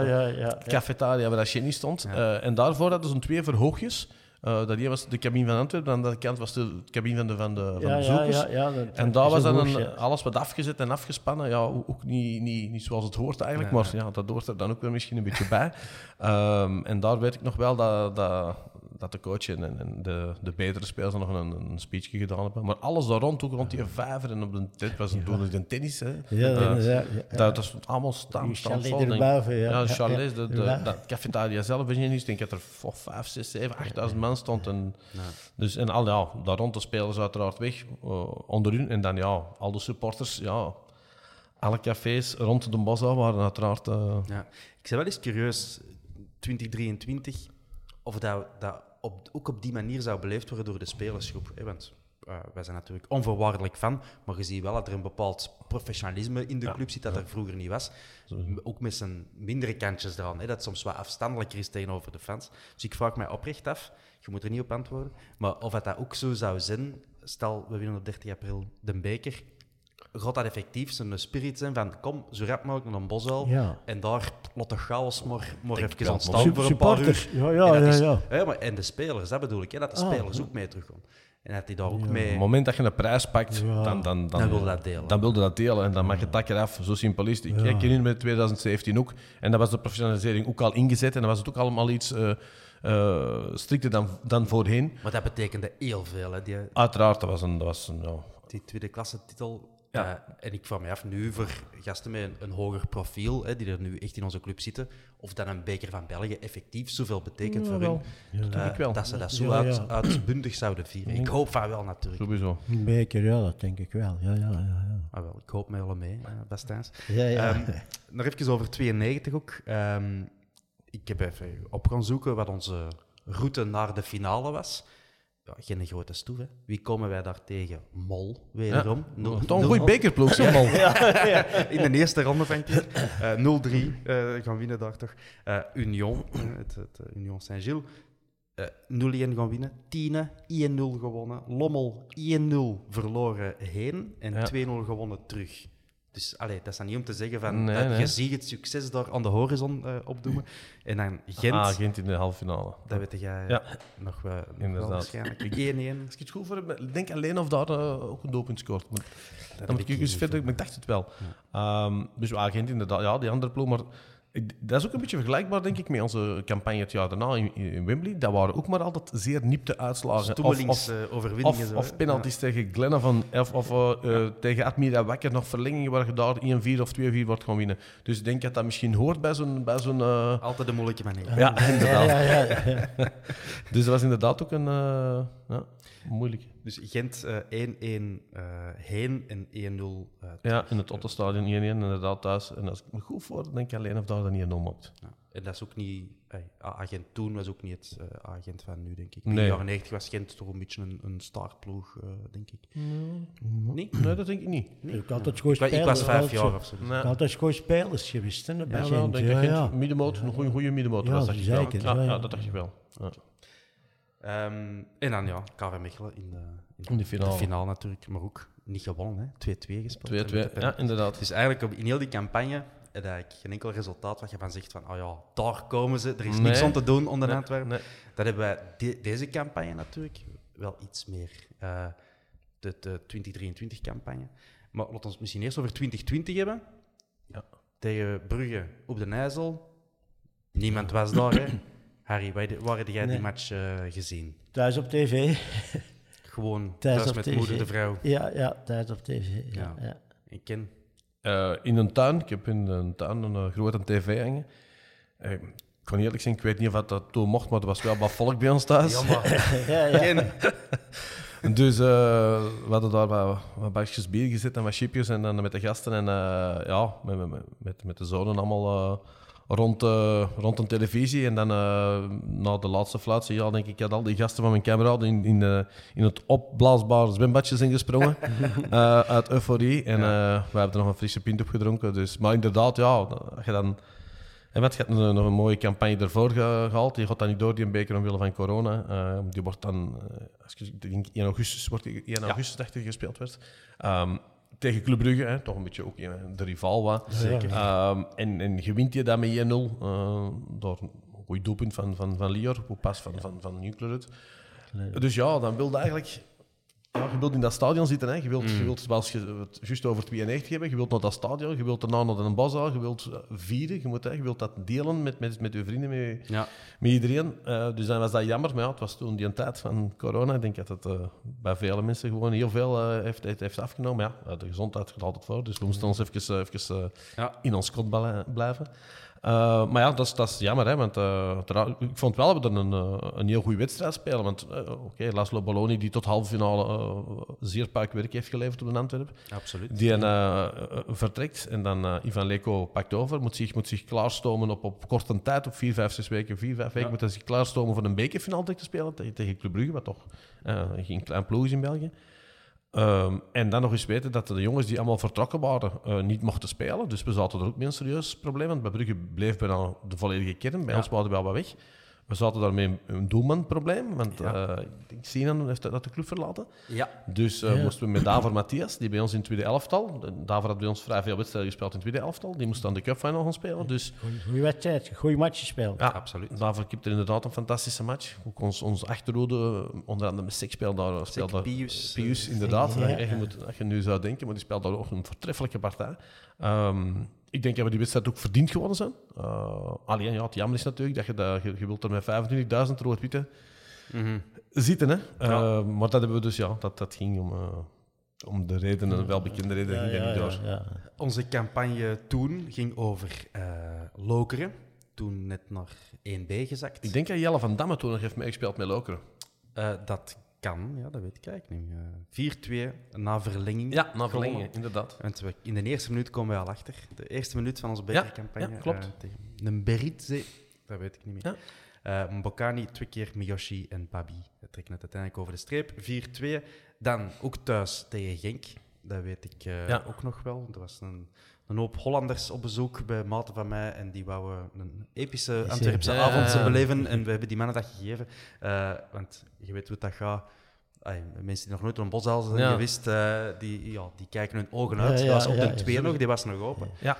S2: Ja, ja,
S3: cafetaria waar dat Jenny stond. Eh, en daarvoor hadden ze twee verhoogjes. Eh, dat ene was de cabine van Antwerpen, en aan de kant was de cabine van de, van de, van de bezoekers.
S2: ja, ja, dat-
S3: En daar was dan een, alles wat afgezet en afgespannen. Ja, ook niet, niet, niet zoals het hoort eigenlijk, maar ja, dat hoort er dan ook wel misschien een beetje bij. Ehm, en daar weet ik nog wel dat, dat, dat de coach en, en de, de betere spelers nog een, een speechje gedaan hebben. Maar alles daar rond, ook rond die vijver en op de dit was toen een tennis. Hè.
S2: Ja, ja.
S3: Dat, dat is allemaal staan,
S2: chalet
S3: denk
S2: erboven, ja.
S3: Ja,
S2: ja.
S3: de, de, dat cafetaria zelf, weet je niet. Ik denk dat er oh, 5, 6, 7, 8000 man stond. En, dus, en al, ja, daar rond de spelers uiteraard weg, eh, onder hun. En dan ja, al de supporters, ja, alle cafés rond de Bossa waren uiteraard... eh,
S1: Ja. Ik ben wel eens curieus, 2023, of dat, dat op, ook op die manier zou beleefd worden door de spelersgroep. Hè? Want eh, wij zijn natuurlijk onvoorwaardelijk van, maar je ziet wel dat er een bepaald professionalisme in de club zit dat er vroeger niet was. Ook met zijn mindere kantjes eraan, hè? dat soms wat afstandelijker is tegenover de fans. Dus ik vraag mij oprecht af, je moet er niet op antwoorden, maar of het dat ook zo zou zijn, stel we winnen op 30 april de beker, gaat dat effectief zo'n spirit zijn van kom, zo rap mogelijk naar een bosuil
S2: Ja.
S1: en daar laat de chaos maar, maar
S3: Denk
S1: even ontstaan voor een paar uur.
S2: Ja, ja,
S1: en, dat
S2: ja,
S1: is-
S2: ja.
S1: hè, maar, en de spelers, dat bedoel ik, hè, dat de
S2: Ah,
S1: spelers
S2: ja.
S1: ook mee teruggaan. En dat die daar ook
S3: Op het
S1: mee...
S3: moment dat je een prijs pakt,
S2: Ja.
S3: dan, dan, dan,
S1: Dan wil je dat delen.
S3: Dan wil je dat delen en dan mag je het tak eraf. Zo simpel is het. Ik kijk hierin met 2017 ook. En dat was de professionalisering ook al ingezet. En dan was het ook allemaal iets eh, eh, strikter dan, dan voorheen.
S1: Maar dat betekende heel veel, hè, die,
S3: Uiteraard, dat was een... Dat was een ja.
S1: die tweede klasse titel.
S3: Ja.
S1: Eh, en ik vraag me af, nu voor gasten met een, een hoger profiel, hè, die er nu echt in onze club zitten, of dan een beker van België effectief zoveel betekent voor
S3: wel.
S1: hun, eh,
S3: ik wel.
S1: dat ze dat zo
S2: Ja, ja.
S1: Uit, uitbundig zouden vieren. Ik hoop van wel, natuurlijk.
S3: Sowieso.
S2: Een beker, ja, dat denk ik wel. Ja, ja, ja. ja.
S1: Ah, wel, ik hoop met alle mee, uh, Bastijns.
S2: Ja, ja.
S1: Ehm, nog even over 92 ook. Ehm, ik heb even op gaan zoeken wat onze route naar de finale was. Ja, geen grote stoef, hè. Wie komen wij daar tegen? Mol, wederom. Nul-
S3: Toch een goede bekerploeg, zeg maar.
S1: In de eerste ronde van keer. Eh 0-3 eh, gaan winnen daar toch. Eh, Union, eh, het, het eh, Union Saint-Gilles. eh 0-1 gaan winnen. Tiene, 1-0 gewonnen. Lommel, 1-0 verloren heen en
S3: Ja.
S1: 2-0 gewonnen terug. Dus allee, dat is dan niet om te zeggen van
S3: Nee,
S1: dat
S3: nee.
S1: je ziet het succes daar aan de horizon eh, opdoen. En dan Gent,
S3: Ah, Gent in de halve finale.
S1: dat weet jij
S3: Ja.
S1: nog, wel- nog wel
S3: Inderdaad.
S1: waarschijnlijk. 1-1.
S3: Als ik het goed voor heb, denk alleen of daar eh, ook een doelpunt scoort. Maar, dan moet ik
S1: ik
S3: eens verder, maar ik dacht het wel. Ehm, dus ja, Gent inderdaad, ja, die andere ploeg. Maar ik- dat is ook een beetje vergelijkbaar, denk ik, met onze campagne het jaar daarna in, in Wembley. Dat waren ook maar altijd zeer niepte uitslagen. Of, of,
S1: Stoemelingsoverwinningen.
S3: of,
S1: zo,
S3: of penalties tegen Glenavon of, of eh, eh, tegen Admira Wakker nog verlengingen waar je daar 1-4 of 2-4 wordt gaan winnen. Dus ik denk dat dat misschien hoort bij zo'n... Bij zo'n eh,
S1: Ja. Altijd een moeilijke manier.
S3: ja, inderdaad.
S2: Ja, ja, ja, ja.
S3: Dus dat was inderdaad ook een eh, ja, moeilijk.
S1: Dus Gent eh, 1-1 eh, heen en 1-0 uh,
S3: Ja, in het Otto-stadion 1-1 inderdaad thuis. En als ik me goed voor, denk ik alleen of daar dan niet 1-0 maakt.
S1: En dat is ook niet... eh, Agent toen was ook niet het eh, agent van nu, denk ik. In
S3: Nee.
S1: de jaren 90 was Gent toch een beetje een, een startploeg, eh, denk ik. Nee?
S3: Nee, dat denk ik niet.
S2: Ik had altijd
S1: Ik, wa- ik
S2: spelers.
S1: was vijf jaar of zo.
S3: Nee.
S2: Ik had altijd gewoon spelers geweest. Hè, bij
S3: Ja,
S2: Gent.
S3: wel, denk ik.
S2: ja,
S3: Gent,
S2: ja.
S3: Middenmoot, een goede, middenmoot
S2: Ja,
S3: was, ik wel.
S2: zeker,
S3: Ja,
S2: ja,
S3: ja,
S2: ja.
S3: dat dacht ik wel. Ja.
S1: Ehm, en dan ja, KV Mechelen in de,
S3: In de finale.
S1: natuurlijk, maar ook niet gewonnen, hè. 2-2 gespeeld.
S3: 2-2,
S1: Met de
S3: ja, inderdaad.
S1: Dus eigenlijk in heel die campagne heb eigenlijk geen enkel resultaat wat je van zegt van, oh ja, daar komen ze, er is
S3: Nee.
S1: niks aan te doen onder
S3: Nee,
S1: Antwerpen.
S3: nee.
S1: Dat hebben wij de- deze campagne natuurlijk wel iets meer. eh, de, de 2023-campagne. Maar laten we het misschien eerst over 2020 hebben.
S3: Ja.
S1: Tegen Brugge op de Nijzel. Niemand was daar, hè? Harry, waar, waar heb jij die match eh, gezien?
S2: Thuis op tv.
S1: Gewoon
S2: Thuis
S1: thuis
S2: op
S1: met
S2: tv.
S1: moeder, de vrouw.
S2: Ja, ja, thuis op tv. Ja,
S1: Ja.
S2: ja.
S1: Ik ken.
S3: Eh, in een tuin, ik heb in een tuin een eh, grote tv hangen. Eh, ik kan eerlijk zijn, ik weet niet of dat toen mocht, maar er was wel wat volk bij ons thuis.
S2: Ja, ja.
S1: Ken.
S3: Dus eh, we hadden daar wat, wat bakjes bier gezet en wat chipjes en dan met de gasten en eh, ja, met, met, met, met de zonen allemaal eh, rond, eh, rond een televisie. En dan eh, na de laatste fluit, ja, denk ik, had al die gasten van mijn camera in, in, eh, in het opblaasbare zwembadje zijn gesprongen uit euforie. En we hebben er nog een frisse pint op gedronken. Dus, maar inderdaad, ja, als je dan... En wat, je hebt nog een mooie campagne ervoor ge- gehaald. Die gaat dan niet door, die een beker omwille van corona. Die wordt dan, als ik ik denk 1 augustus, wordt 1 augustus dacht ik gespeeld werd. Ehm, tegen Club Brugge, hè, toch een beetje ook de rival wat.
S2: Zeker.
S3: Ehm, en, en je wint je dan met 1-0 eh, door een goed doelpunt van, van, van Lior, hoe pas van, van, van Nuclear. Dus ja, dan wilde eigenlijk ja, je wilt in dat stadion zitten. Hè. Je wilt, je wilt zoals je het juist over 92 hebben, je wilt naar dat stadion, je wilt daarna naar een bazaar, je wilt eh, vieren, je, moet, hè, je wilt dat delen met, met, met je vrienden, met,
S1: Ja.
S3: met iedereen. Eh, dus dan was dat jammer, maar ja, het was toen die tijd van corona. Ik denk dat het eh, bij vele mensen gewoon heel veel heeft, heeft, heeft afgenomen. Ja, de gezondheid gaat altijd voor, dus we moesten ons even, even
S1: Ja.
S3: in ons kot blijven. Eh, maar ja, dat is, dat is jammer, hè, want eh, ik vond wel dat we er een, eh, een heel goede wedstrijd spelen. Want eh, oké, Laszlo Balloni, die tot halve finale zeer puik werk heeft geleverd op de Antwerpen,
S1: Absoluut.
S3: die vertrekt en dan Ivan Leko pakt over, moet zich, moet zich klaarstomen op, op korte tijd, op vier, vijf, zes weken, vier, vijf weken,
S1: Ja.
S3: moet hij zich klaarstomen voor een bekerfinale te spelen tegen, Club Brugge, wat toch geen klein ploeg is in België. Ehm, en dan nog eens weten dat de jongens die allemaal vertrokken waren, eh, niet mochten spelen. Dus we zaten er ook met een serieus probleem. Want bij Brugge bleef bijna de volledige kern. Bij
S1: Ja.
S3: ons waren we wel wat weg. We zaten daarmee een doelmanprobleem. Want
S1: Ja.
S3: eh, ik denk Sinan heeft dat de club verlaten.
S1: Ja.
S3: Dus eh,
S2: Ja.
S3: moesten we met Davor Matthias, die bij ons in het tweede elftal... Davor had bij ons vrij veel wedstrijden gespeeld in het tweede elftal. Die moest dan de cupfinal gaan spelen. Dus
S2: Goeie, goeie wedstrijd, goede match gespeeld.
S3: ja,
S1: absoluut.
S3: Davor keepte inderdaad een fantastische match. Ook ons, ons achterhoede, onder andere met speelde daar... Speelde daar-
S1: Pius.
S3: Pius, inderdaad.
S2: Ja.
S3: Je moet, als je nu zou denken, maar die speelt daar ook een voortreffelijke partij. Ehm, ik denk dat we die wedstrijd ook verdiend gewonnen zijn. Uh, alleen, ja, het jammer is natuurlijk dat je, dat, je, je wilt er met 25.000 rood-witte
S1: Mhm.
S3: zitten. Hè?
S1: Ja.
S3: Uh, maar dat hebben we dus, ja, dat, dat ging om, uh, om de redenen, welbekende reden,
S2: Ja,
S3: ging dat
S2: ja,
S3: niet door.
S2: ja, ja.
S1: Onze campagne toen ging over eh, Lokeren. Toen net naar 1B gezakt.
S3: Ik denk dat Jelle van Damme toen nog heeft meegespeeld met Lokeren.
S1: Eh, dat kan, ja, dat weet ik eigenlijk niet. Eh, 4-2 na verlenging.
S3: Ja, na verlenging, inderdaad.
S1: Want we, in de eerste minuut komen we al achter. De eerste minuut van onze bekercampagne.
S3: ja, klopt.
S1: eh, tegen een Beritze, dat weet ik niet meer. Eh, Mbokani, twee keer Miyoshi en Pabi. Dat trekken het uiteindelijk over de streep. 4-2. Dan ook thuis tegen Genk. Dat weet ik eh,
S3: Ja.
S1: ook nog wel. Er was een, een hoop Hollanders op bezoek bij maten van mij. En die wouden een epische
S2: Is
S1: Antwerpse
S3: er-
S1: avond
S3: Ja.
S1: beleven. En we hebben die mannen dat gegeven. Eh, want je weet hoe dat gaat. Mensen die nog nooit door een boshuis zijn
S3: Ja.
S1: geweest, eh, die, ja, die kijken hun ogen uit. Dat was op de 2
S2: ja.
S1: nog, die was nog open.
S3: Ja,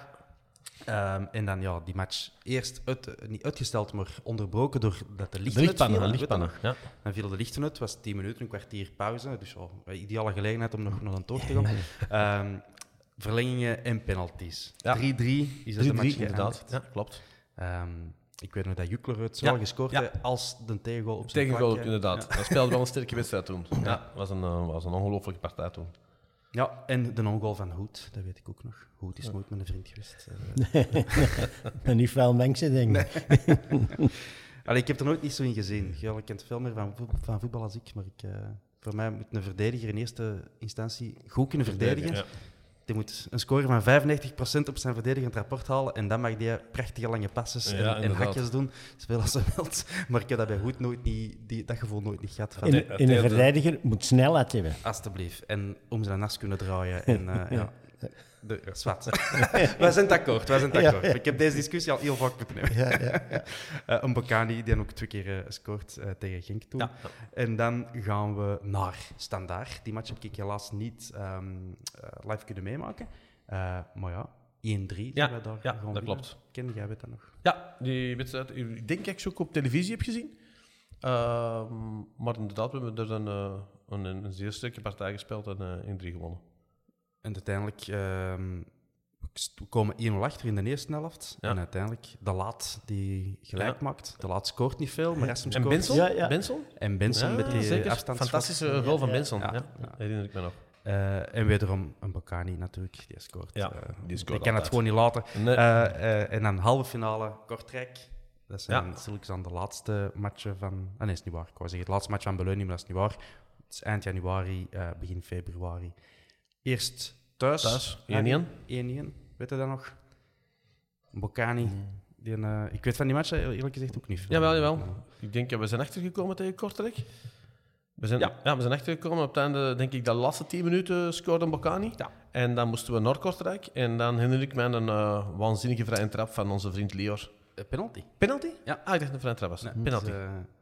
S1: Ehm, en dan ja, die match eerst uit, eh, niet uitgesteld, maar onderbroken doordat de
S3: de
S1: lichten
S3: lichtpannen,
S1: uitvielen.
S3: de
S1: dat
S3: lichtpannen.
S1: nog?
S3: Ja.
S1: Dan vielen de lichten uit, het was 10 minuten, een kwartier pauze. Dus ja, ideale gelegenheid om nog naar een toog te gaan. Ehm, verlengingen en penalties. 3-3
S3: Ja.
S1: is dat de
S3: 3-3,
S1: match
S3: inderdaad. Ja, klopt.
S1: Ehm, ik weet nog dat Jukler het zo
S3: Ja,
S1: gescoord
S3: ja.
S1: heeft als de tegengoal op zijn
S3: Tegengoal inderdaad. Dat speelde wel een sterke wedstrijd toen. Ja, was een, eh, was een ongelofelijke partij toen.
S1: Ja, en de non-goal van Hoed, dat weet ik ook nog. Hoed is nooit met een vriend geweest. Eh,
S2: En niet veel mensen, denk ik.
S1: Allee, ik heb er nooit niet zo in gezien. Jij kent veel meer van, van voetbal als ik, maar ik, eh, voor mij moet een verdediger in eerste instantie goed kunnen verdedigen.
S3: Ja.
S1: Die moet een score van 95% op zijn verdedigend rapport halen en dan mag die prachtige lange passes en,
S3: Ja,
S1: en
S3: inderdaad.
S1: hakjes doen, zoveel als ze wilt. Maar ik heb dat bij Hoed nooit niet, die, dat gevoel nooit niet gehad. Van,
S2: In, een verdediger moet snelheid hebben.
S1: Alsjeblieft. En om ze dan nas kunnen draaien. En, eh, ja. De, ja, zwart. wij zijn het akkoord, wij zijn het akkoord.
S2: ja.
S1: Ik heb deze discussie al heel vaak moeten hebben.
S2: Ja, ja.
S1: Eh, een Bocani die dan ook twee keer eh, scoort eh, tegen Genk toen.
S3: Ja.
S1: En dan gaan we naar Standaard. Die match heb ik helaas niet ehm, eh, live kunnen meemaken. Eh, maar ja, 1-3
S3: Ja,
S1: we daar
S3: ja, dat klopt.
S1: Ken jij dat nog?
S3: Ja, die wedstrijd, ik denk dat ik ze ook op televisie heb gezien. Ehm, maar inderdaad, we hebben er een, eh, een, een zeer sterke partij gespeeld en eh, in drie gewonnen.
S1: En uiteindelijk ehm, we komen 1-0 achter in de eerste helft.
S3: Ja.
S1: En uiteindelijk de Laat die gelijk
S3: Ja.
S1: maakt. De Laat scoort niet veel, maar Rassem
S3: En. Benson?
S2: Ja, ja.
S3: Benson?
S1: En Benson
S3: Ja,
S1: met die
S3: zeker. Fantastische goal van
S2: Ja,
S3: Benson.
S1: ja.
S3: Ja,
S1: Ja.
S3: herinner ik me nog.
S1: Eh, en wederom een Bocani natuurlijk, die scoort.
S3: Ja,
S1: Eh,
S3: die scoort
S1: ik kan het gewoon niet laten.
S3: Nee.
S1: Eh, eh, en dan halve finale Kortrijk. Dat zijn
S3: Ja.
S1: stilletjes aan de laatste matchen van... Ah, nee, is niet waar. Ik wou zeggen, het laatste match van Beleuning, maar dat is niet waar. Het is eind januari, eh, begin februari. Eerst thuis.
S3: Thuis,
S1: Ah,
S3: 1-1.
S1: 1-1. Weet je dat nog? Bocani. Die, eh, ik weet van die match eh, eerlijk gezegd ook niet veel.
S3: Jawel, jawel. Ik denk dat we zijn achtergekomen tegen Kortrijk. We zijn, ja.
S1: Ja.
S3: we zijn achtergekomen. Op het einde, denk ik, de laatste 10 minuten scoorde Bocani.
S1: Ja.
S3: En dan moesten we naar Kortrijk. En dan herinner ik aan een eh, waanzinnige vrije trap van onze vriend Lior.
S1: Eh, penalty.
S3: Penalty?
S1: Ja.
S3: Ah, ik dacht dat het een vrije trap was.
S1: Nee,
S3: Penalty.
S1: dus,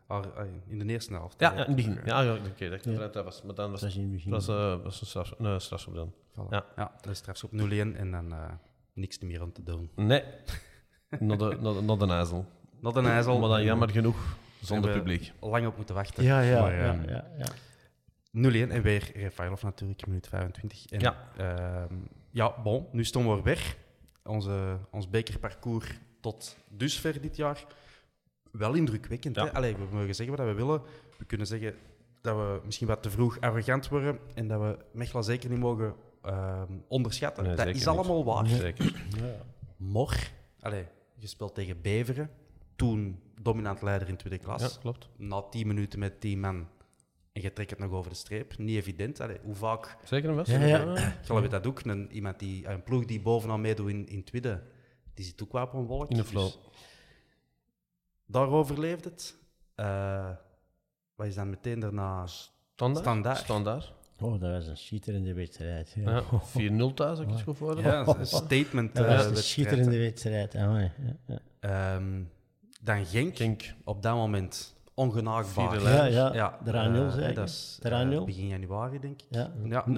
S1: al- in de eerste helft.
S3: ja, ja, in het begin. Ja, ja oké, dat het een trap was. Maar dan was
S2: Dat
S3: het
S2: is in het begin.
S3: was, eh, was een straf, een strafschop dan.
S1: Voilà.
S3: Ja.
S1: Ja. dat is straks op 0-1 en dan eh, niks meer aan te doen.
S3: Nee, naar de, naar, de-.
S1: Not een ijzel.
S3: Maar dan jammer genoeg, zonder publiek.
S1: Lang op moeten wachten.
S2: Ja, ja,
S1: Maar,
S2: ja,
S1: ehm,
S2: ja, ja.
S1: 0-1 en weer Refailov natuurlijk, minuut 25. En,
S3: Ja.
S1: ehm, ja, bon, nu stonden we weg. Onze, ons bekerparcours tot dusver dit jaar. Wel indrukwekkend.
S3: Ja.
S1: Hè? Allee, we mogen zeggen wat we willen. We kunnen zeggen dat we misschien wat te vroeg arrogant worden en dat we Mechelen zeker niet mogen ehm, onderschatten.
S3: Nee,
S1: dat is
S3: niet.
S1: allemaal waar.
S3: Zeker.
S2: Ja.
S1: Maar, allee, je speelt tegen Beveren, toen dominant leider in tweede klas.
S3: Ja, klopt.
S1: Na tien minuten met tien man en je trekt het nog over de streep. Niet evident. Allee, hoe vaak
S3: Zeker een
S2: Ja,
S3: wedstrijd.
S2: ja.
S1: Geloof je dat ook? Een, iemand die, een ploeg die bovenaan meedoet in, in tweede, die zit ook wel op een wolk.
S3: In de flow.
S1: Dus daarover leeft het. Eh, wat is dan meteen daarna?
S3: Standaard.
S1: Standaard.
S3: Standaard.
S2: Oh, dat was een schitterende wedstrijd. Ja.
S3: Ja, 4-0 thuis, heb ik het goed voor.
S1: Ja, een statement.
S2: Dat
S1: eh,
S2: was een
S1: wedstrijd,
S2: schitterende wedstrijd. amai. Ja, ja.
S1: Ehm, dan Genk,
S3: Genk.
S1: op dat moment ongenaakbaar.
S2: Ja,
S3: leiders.
S2: ja, de Ranil
S1: eh,
S2: zei
S1: Dat is
S2: De
S1: eh, begin januari, denk ik.
S2: Ja,
S1: Ja,
S2: 0-3, 0-3.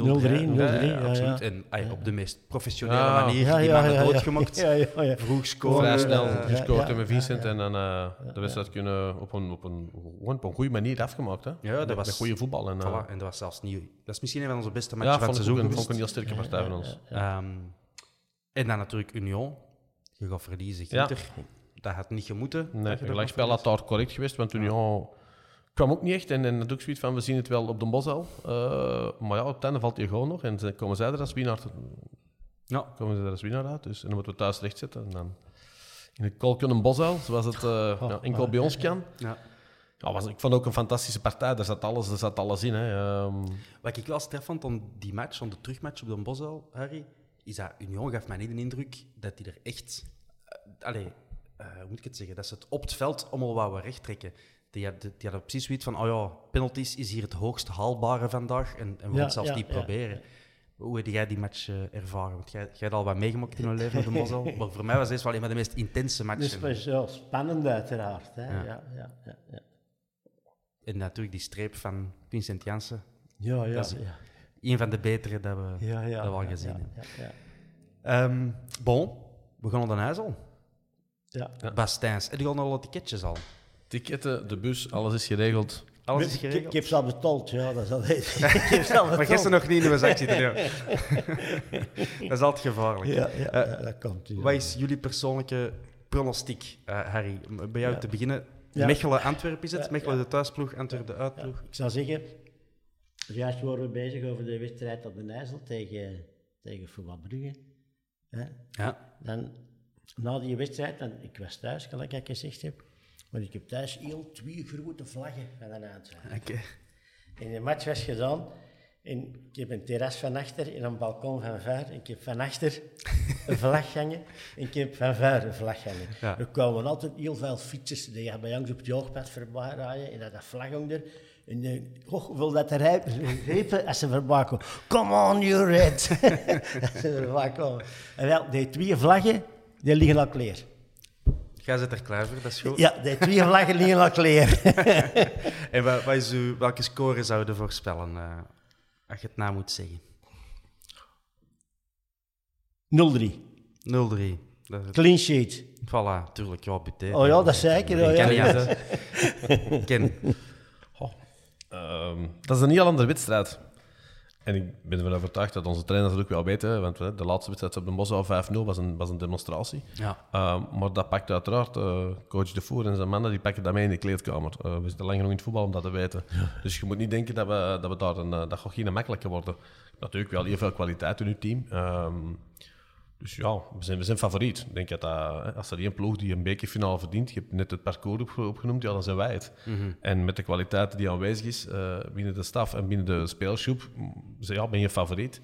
S2: Ja, ja,
S1: absoluut.
S2: ja.
S1: En ay, op de meest professionele
S3: Ja.
S1: manier
S2: Ja,
S1: die
S2: ja,
S1: mannen
S2: ja, ja.
S1: doodgemaakt.
S2: Ja, ja, ja.
S1: Vroeg scoren.
S3: Vrij
S2: Ja,
S3: snel
S2: ja, ja.
S3: gescoord
S2: ja,
S3: met Vincent
S2: ja,
S3: en dan eh, de wedstrijd kunnen op een, op een, op een goede manier afgemaakt. Hè?
S1: Ja, dat
S3: met,
S1: was-
S3: met goede voetbal. En, eh,
S1: Voilà, en dat was zelfs niet... Dat is misschien een van onze beste
S3: ja,
S1: matchen van het seizoen
S3: een, vond ik een heel sterke partij van ons.
S1: Ehm, en dan natuurlijk Union. Je gaat verliezen.
S3: Ja.
S1: Dat had niet gemoeten.
S3: Nee, het gelijkspel had daar correct geweest, want Union kwam ook niet echt. En, en dat ook zoiets van, we zien het wel op de Bosel. Uh, maar ja, op het einde valt die gewoon nog. En ze komen zij er als winnaar,
S1: Ja.
S3: komen ze er als winnaar uit. Dus, en dan moeten we thuis rechtzetten. En dan in het kolken Bosel, zoals het uh, ja, enkel bij ons kan.
S1: Ja.
S3: Ja, was, ik vond ook een fantastische partij. Daar zat alles, daar zat alles in. Hè. Um,
S1: Wat ik wel straf vond aan die match, aan de terugmatch op de Bosel, Harry, is dat Union gaf mij niet de indruk dat die er echt... Uh, allee, uh, hoe moet ik het zeggen? Dat ze het op het veld allemaal wouden recht trekken. Die hadden, die hadden precies zoiets van, oh ja, penalties is hier het hoogst haalbare vandaag en, en we gaan
S2: Ja,
S1: het zelfs
S2: ja,
S1: niet
S2: ja,
S1: proberen. Hoe heb jij die match uh, ervaren? Want jij, jij hebt al wat meegemaakt in je leven de Bosel. maar voor mij was dit wel een van de meest intense matchen.
S2: Dus wel spannend uiteraard. Hè?
S1: Ja.
S2: Ja. Ja, ja, ja,
S1: En natuurlijk die streep van Vincent Janssen.
S2: ja. ja,
S1: Dat is-
S2: ja.
S1: Een van de betere dat we,
S2: Ja, ja,
S1: dat we al
S2: ja,
S1: gezien
S2: ja,
S1: hebben.
S2: Ja, ja.
S1: Ehm, bon, we gaan naar huis al.
S2: Ja.
S3: Ja.
S1: Bastijns, je al nog alle ticketjes al?
S3: ticketten, de bus, alles is geregeld.
S1: Alles is
S2: Ik, ik
S1: geregeld?
S2: heb ze al betaald, ja, dat is al ik heb ze al
S1: Maar gisteren nog niet in de zak zitten. ja. dat is altijd gevaarlijk.
S2: Ja, ja,
S1: Eh,
S2: ja, dat komt. Ja.
S1: Wat is jullie persoonlijke pronostiek, eh, Harry? Bij jou
S2: Ja.
S1: te beginnen.
S2: Ja.
S1: Mechelen-Antwerpen is het?
S2: Ja,
S1: Mechelen
S2: ja.
S1: de thuisploeg, Antwerpen de
S2: Ja,
S1: uitploeg.
S2: ik zou zeggen, juist waren we bezig over de wedstrijd op de IJssel tegen, tegen Voetbal Brugge. Hè?
S1: Ja.
S2: Dan, na die wedstrijd, dan, ik was thuis, gelijk ik gezegd heb, maar ik heb thuis heel twee grote vlaggen van een Antwerpen.
S1: Oké.
S2: En de match was gedaan. En ik heb een terras van achter en een balkon van vuur. En ik heb van achter een vlag hangen. En ik heb van vuur een vlag hangen.
S1: Ja.
S2: Er kwamen altijd heel veel fietsers die bij ons op het joogpad voorbij rijden. En dat, dat vlag hong er. En uh, oh, hoeveel dat er riepen als ze voorbij komen. Come on, you red. als ze voorbij komen. En wel, die twee vlaggen, die liggen al klaar.
S1: Jij zit er klaar voor, dat is goed.
S2: Ja, die twee vlaggen liggen al klaar.
S1: En wat, wat is uw, welke score zouden we voorspellen, eh, als je het na moet zeggen?
S2: 0-3.
S1: 0-3. Dat is-
S2: Clean sheet.
S1: Voilà, tuurlijk. Ja, buté.
S2: Oh ja, dat is zeker. oh
S1: Ik
S2: ja.
S1: ken niet uit. Ken.
S3: Um, dat is een heel andere wedstrijd. En ik ben ervan overtuigd dat onze trainers dat ook wel weten. Want de laatste wedstrijd op de Bos 5-0 was een, was een demonstratie.
S1: Ja.
S3: Um, maar dat pakt uiteraard uh, coach De Voer en zijn mannen die pakken dat mee in de kleedkamer. Uh, we zitten lang genoeg in het voetbal om dat te weten. Dus je moet niet denken dat we, dat we daar een, uh, dat gaat geen makkelijker worden. Natuurlijk wel heel veel kwaliteit in uw team. Um, dus ja, we zijn, we zijn favoriet. Ik denk dat, dat als er één ploeg die een bekerfinale verdient, je hebt net het parcours op, opgenoemd, ja, dan zijn wij het.
S1: Mhm.
S3: En met de kwaliteit die aanwezig is uh, binnen de staf en binnen de speelsgroep, ja, ben je favoriet.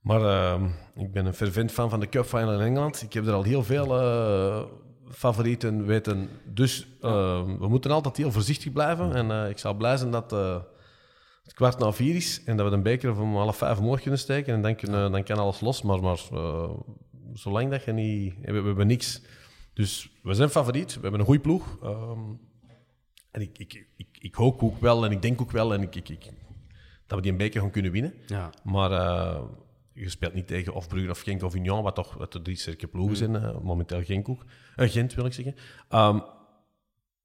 S3: Maar uh, ik ben een fervent fan van de Cup Final in Engeland. Ik heb er al heel veel uh, favorieten weten. Dus uh, we moeten altijd heel voorzichtig blijven. En uh, ik zou blij zijn dat het kwart na vier is en dat we de beker om half vijf omhoog kunnen steken. En dan, kunnen, dan kan alles los. Maar, maar uh, zolang dat je niet... We, we, hebben niks. Dus we zijn favoriet. We hebben een goede ploeg. Um, en ik, ik, ik, ik, hoop ook wel en ik denk ook wel en ik, ik, ik, dat we die een beker gaan kunnen winnen.
S1: Ja.
S3: Maar uh, je speelt niet tegen of Brugge of Genk of Union, wat toch wat de drie sterke ploegen zijn. Uh, momenteel Genk ook. Uh, Gent wil ik zeggen. Um,